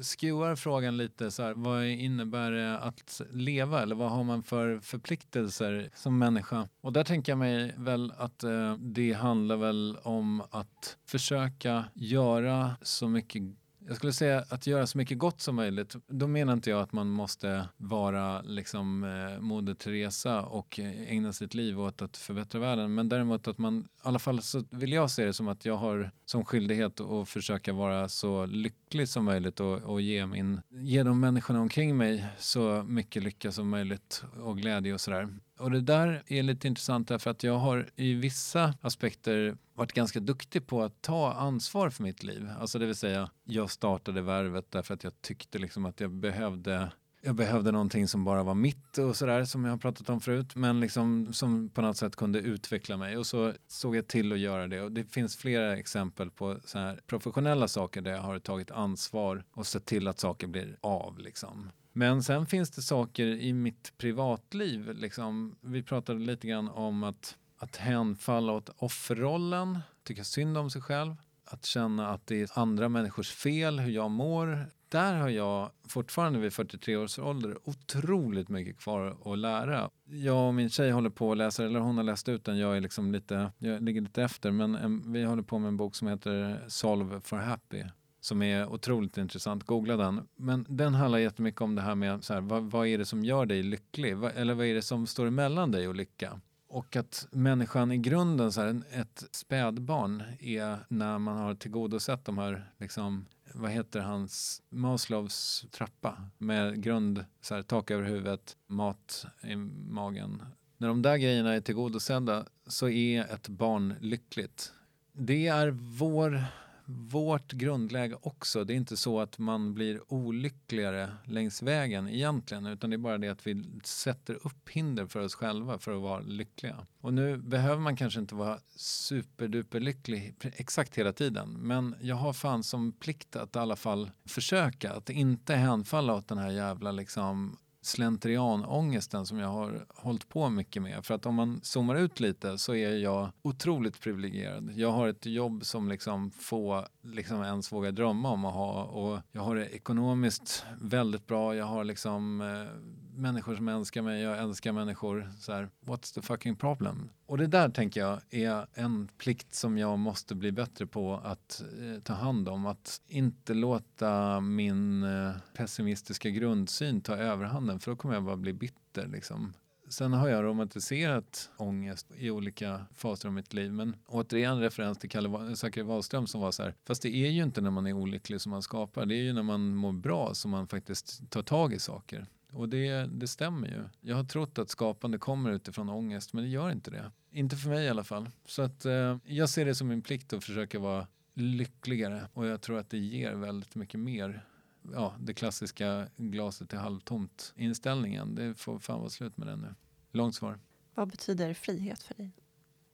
skruvar frågan lite så här, vad innebär det att leva eller vad har man för förpliktelser som människa? Och där tänker jag mig väl att eh, det handlar väl om att försöka göra så mycket jag skulle säga att göra så mycket gott som möjligt. Då menar inte jag att man måste vara liksom eh, Moder Teresa och eh, ägna sitt liv åt att förbättra världen. Men däremot att man, i alla fall så vill jag se det som att jag har som skyldighet att försöka vara så lycklig som möjligt och, och ge, min, ge de människorna omkring mig så mycket lycka som möjligt och glädje och sådär. Och det där är lite intressant därför att jag har i vissa aspekter varit ganska duktig på att ta ansvar för mitt liv. Alltså det vill säga, jag startade Värvet därför att jag tyckte liksom att jag behövde jag behövde någonting som bara var mitt och sådär som jag har pratat om förut men liksom som på något sätt kunde utveckla mig och så såg jag till att göra det och det finns flera exempel på så här professionella saker där jag har tagit ansvar och sett till att saker blir av liksom. Men sen finns det saker i mitt privatliv. Liksom, vi pratade lite grann om att, att hänfalla åt offerrollen, tycka synd om sig själv, att känna att det är andra människors fel, hur jag mår. Där har jag fortfarande vid 43 års ålder otroligt mycket kvar att lära. Jag och min tjej håller på att läsa, eller hon har läst ut den, jag, är liksom lite, jag ligger lite efter, men en, vi håller på med en bok som heter Solve for Happy som är otroligt intressant. Googla den. Men den handlar jättemycket om det här med så här, vad, vad är det som gör dig lycklig? Va, eller vad är det som står emellan dig och lycka? Och att människan i grunden, så här, ett spädbarn, är när man har tillgodosett de här, liksom, vad heter hans, Maslows trappa med grund, så här, tak över huvudet, mat i magen. När de där grejerna är tillgodosedda så är ett barn lyckligt. Det är vår vårt grundläge också. Det är inte så att man blir olyckligare längs vägen egentligen utan det är bara det att vi sätter upp hinder för oss själva för att vara lyckliga. Och nu behöver man kanske inte vara superduper lycklig exakt hela tiden men jag har fan som plikt att i alla fall försöka att inte hänfalla åt den här jävla liksom slentrianångesten som jag har hållit på mycket med. För att om man zoomar ut lite så är jag otroligt privilegierad. Jag har ett jobb som liksom få liksom ens vågar drömma om att ha och jag har det ekonomiskt väldigt bra. Jag har liksom eh, människor som älskar mig, jag älskar människor. Så här, what's the fucking problem? Och det där tänker jag är en plikt som jag måste bli bättre på att eh, ta hand om. Att inte låta min eh, pessimistiska grundsyn ta överhanden för då kommer jag bara bli bitter. Liksom. Sen har jag romantiserat ångest i olika faser av mitt liv. Men återigen referens till Kalle Zackari Wahlström som var så här. Fast det är ju inte när man är olycklig som man skapar. Det är ju när man mår bra som man faktiskt tar tag i saker. Och det, det stämmer ju. Jag har trott att skapande kommer utifrån ångest, men det gör inte det. Inte för mig i alla fall. Så att eh, jag ser det som min plikt att försöka vara lyckligare och jag tror att det ger väldigt mycket mer. Ja, det klassiska glaset är halvtomt inställningen. Det får fan vara slut med den nu. Långt svar. Vad betyder frihet för dig?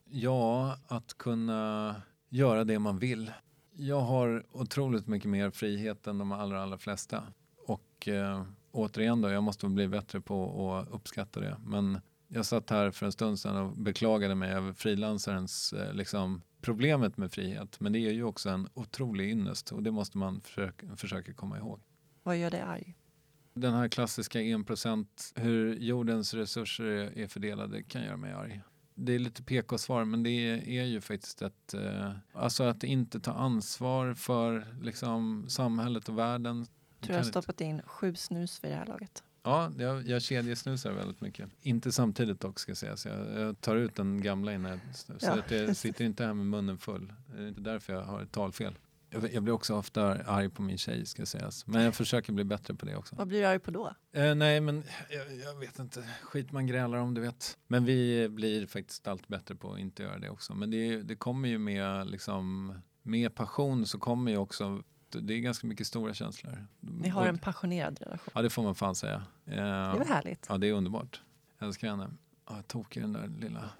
Ja, att kunna göra det man vill. Jag har otroligt mycket mer frihet än de allra, allra flesta. Och eh, återigen då, jag måste bli bättre på att uppskatta det. Men jag satt här för en stund sedan och beklagade mig över frilansarens eh, liksom, problemet med frihet. Men det är ju också en otrolig ynnest och det måste man försöka, försöka komma ihåg. Vad gör dig arg? Den här klassiska 1% hur jordens resurser är fördelade kan göra mig arg. Det är lite PK-svar men det är ju faktiskt ett... Eh, alltså att inte ta ansvar för liksom, samhället och världen. Du har stoppat in sju snus vid det här laget. Ja, jag, jag kedjesnusar väldigt mycket. Inte samtidigt dock ska sägas. Jag, jag tar ut den gamla innan jag snusar. Ja. Så att jag sitter inte här med munnen full. Det är inte därför jag har ett talfel. Jag, jag blir också ofta arg på min tjej ska sägas. Men jag försöker bli bättre på det också. Vad blir du arg på då? Eh, nej men jag, jag, vet inte. Skit man grälar om du vet. Men vi blir faktiskt allt bättre på att inte göra det också. Men det, det kommer ju med liksom med passion så kommer ju också det är ganska mycket stora känslor. Ni har en passionerad relation? Ja, det får man fan säga. Det är väl härligt? Ja, det är underbart. Jag älskar henne. Ja, tokig den där lilla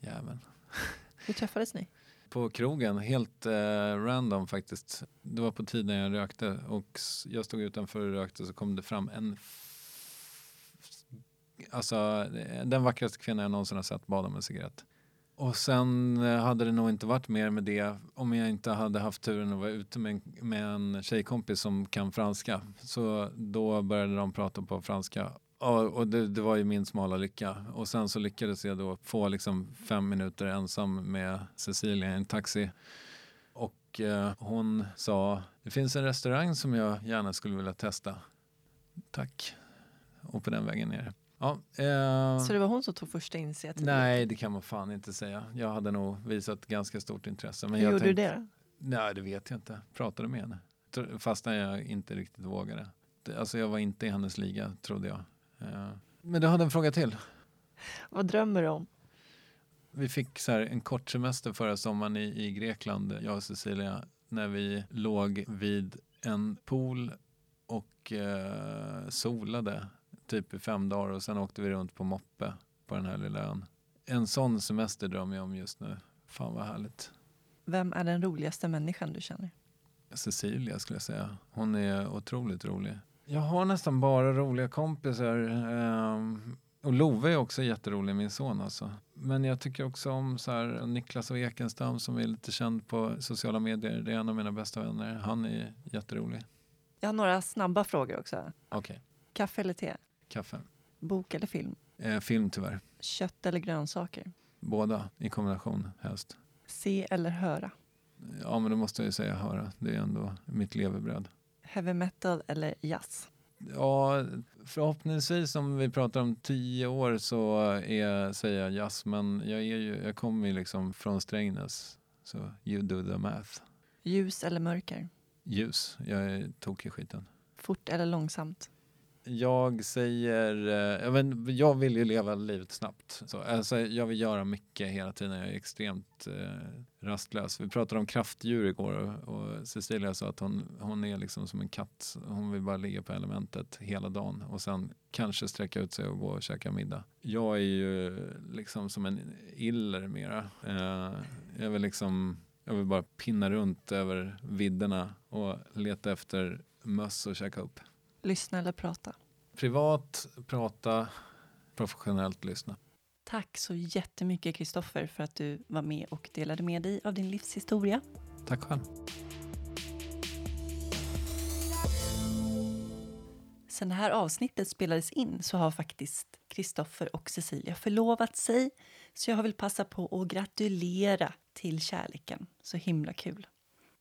jäveln. Hur träffades ni? På krogen, helt eh, random faktiskt. Det var på tiden jag rökte och jag stod utanför och rökte så kom det fram en Alltså den vackraste kvinna jag någonsin har sett bada med en cigarett. Och sen eh, hade det nog inte varit mer med det om jag inte hade haft turen att vara ute med, med en tjejkompis som kan franska. Så då började de prata på franska. Och, det, det, var ju min smala lycka. Och sen så lyckades jag då få liksom fem minuter ensam med Cecilia i en taxi. Och eh, hon sa, det finns en restaurang som jag gärna skulle vilja testa. Tack. Och på den vägen ner. Ja, eh, så det var hon som tog första initiativet? Nej, det kan man fan inte säga. Jag hade nog visat ganska stort intresse. Men Hur gjorde tänkte, du det? Nej, det vet jag inte. Pratade med henne. Fastän jag inte riktigt vågade. Alltså jag var inte i hennes liga, trodde jag. Eh, men du hade en fråga till. Vad drömmer du om? Vi fick så en kort semester förra sommaren i, i Grekland, jag och Cecilia, när vi låg vid en pool och eh, solade typ i fem dagar och sen åkte vi runt på moppe på den här lilla ön. En sån semester drömmer jag om just nu. Fan vad härligt. Vem är den roligaste människan du känner? Cecilia skulle jag säga. Hon är otroligt rolig. Jag har nästan bara roliga kompisar. Um, och Love är också jätterolig, min son alltså. Men jag tycker också om så här, Niklas och Ekenstam som är lite känd på sociala medier. Det är en av mina bästa vänner. Han är jätterolig. Jag har några snabba frågor också. Okay. Kaffe eller te? Kaffe. Bok eller film? Eh, film tyvärr. Kött eller grönsaker? Båda i kombination helst. Se eller höra? Ja, men då måste jag ju säga höra. Det är ändå mitt levebröd. Heavy metal eller jazz? Ja, förhoppningsvis om vi pratar om tio år så är, säger jag jazz. Men jag, är ju, jag kommer ju liksom från Strängnäs. Så you do the math. Ljus eller mörker? Ljus. Jag är tokig i skiten. Fort eller långsamt? Jag säger, eh, jag, vet, jag vill ju leva livet snabbt. Så, alltså, jag vill göra mycket hela tiden. Jag är extremt eh, rastlös. Vi pratade om kraftdjur igår och, och Cecilia sa att hon, hon är liksom som en katt. Hon vill bara ligga på elementet hela dagen och sen kanske sträcka ut sig och gå och käka middag. Jag är ju liksom som en iller mera. Eh, jag vill liksom jag vill bara pinna runt över vidderna och leta efter möss och käka upp. Lyssna eller prata? Privat, prata, professionellt lyssna. Tack så jättemycket Kristoffer för att du var med och delade med dig av din livshistoria. Tack själv. Sen det här avsnittet spelades in så har faktiskt Kristoffer och Cecilia förlovat sig. Så jag vill passa på att gratulera till kärleken. Så himla kul.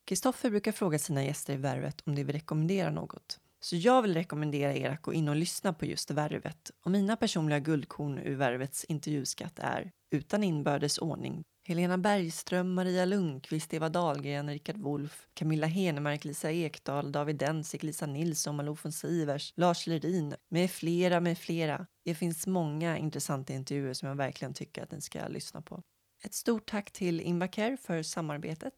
Kristoffer brukar fråga sina gäster i Värvet om de vill rekommendera något. Så jag vill rekommendera er att gå in och lyssna på just Värvet. Och mina personliga guldkorn ur Värvets intervjuskatt är Utan inbördes ordning Helena Bergström, Maria Lundqvist, Eva Dahlgren, Rikard Wolff, Camilla Henemark, Lisa Ekdahl, David Densik, Lisa Nilsson, Malou von Sivers, Lars Lerin med flera, med flera. Det finns många intressanta intervjuer som jag verkligen tycker att ni ska lyssna på. Ett stort tack till Invacare för samarbetet.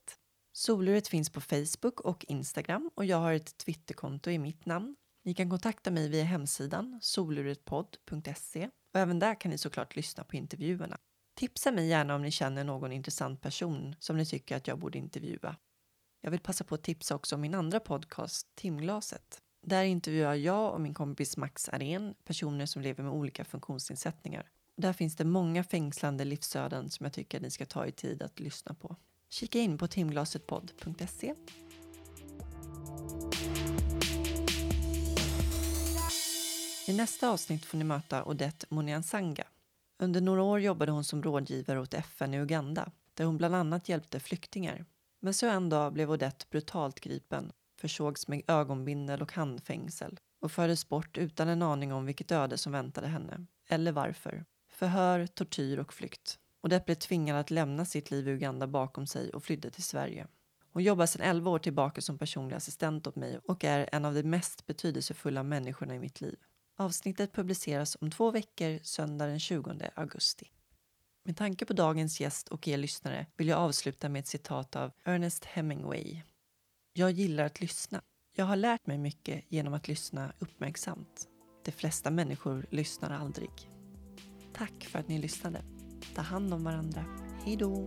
Soluret finns på Facebook och Instagram och jag har ett Twitterkonto i mitt namn. Ni kan kontakta mig via hemsidan soluretpodd.se och även där kan ni såklart lyssna på intervjuerna. Tipsa mig gärna om ni känner någon intressant person som ni tycker att jag borde intervjua. Jag vill passa på att tipsa också om min andra podcast Timglaset. Där intervjuar jag och min kompis Max Arén personer som lever med olika funktionsnedsättningar. Där finns det många fängslande livsöden som jag tycker att ni ska ta er tid att lyssna på. Kika in på timglasetpodd.se I nästa avsnitt får ni möta Odette Moniansanga. Under några år jobbade hon som rådgivare åt FN i Uganda där hon bland annat hjälpte flyktingar. Men så en dag blev Odette brutalt gripen, försågs med ögonbindel och handfängsel och fördes bort utan en aning om vilket öde som väntade henne, eller varför. Förhör, tortyr och flykt och det blev tvingad att lämna sitt liv i Uganda bakom sig och flydde till Sverige. Hon jobbar sedan 11 år tillbaka som personlig assistent åt mig och är en av de mest betydelsefulla människorna i mitt liv. Avsnittet publiceras om två veckor, söndag den 20 augusti. Med tanke på dagens gäst och er lyssnare vill jag avsluta med ett citat av Ernest Hemingway. Jag gillar att lyssna. Jag har lärt mig mycket genom att lyssna uppmärksamt. De flesta människor lyssnar aldrig. Tack för att ni lyssnade. Ta hand om varandra. Hej då!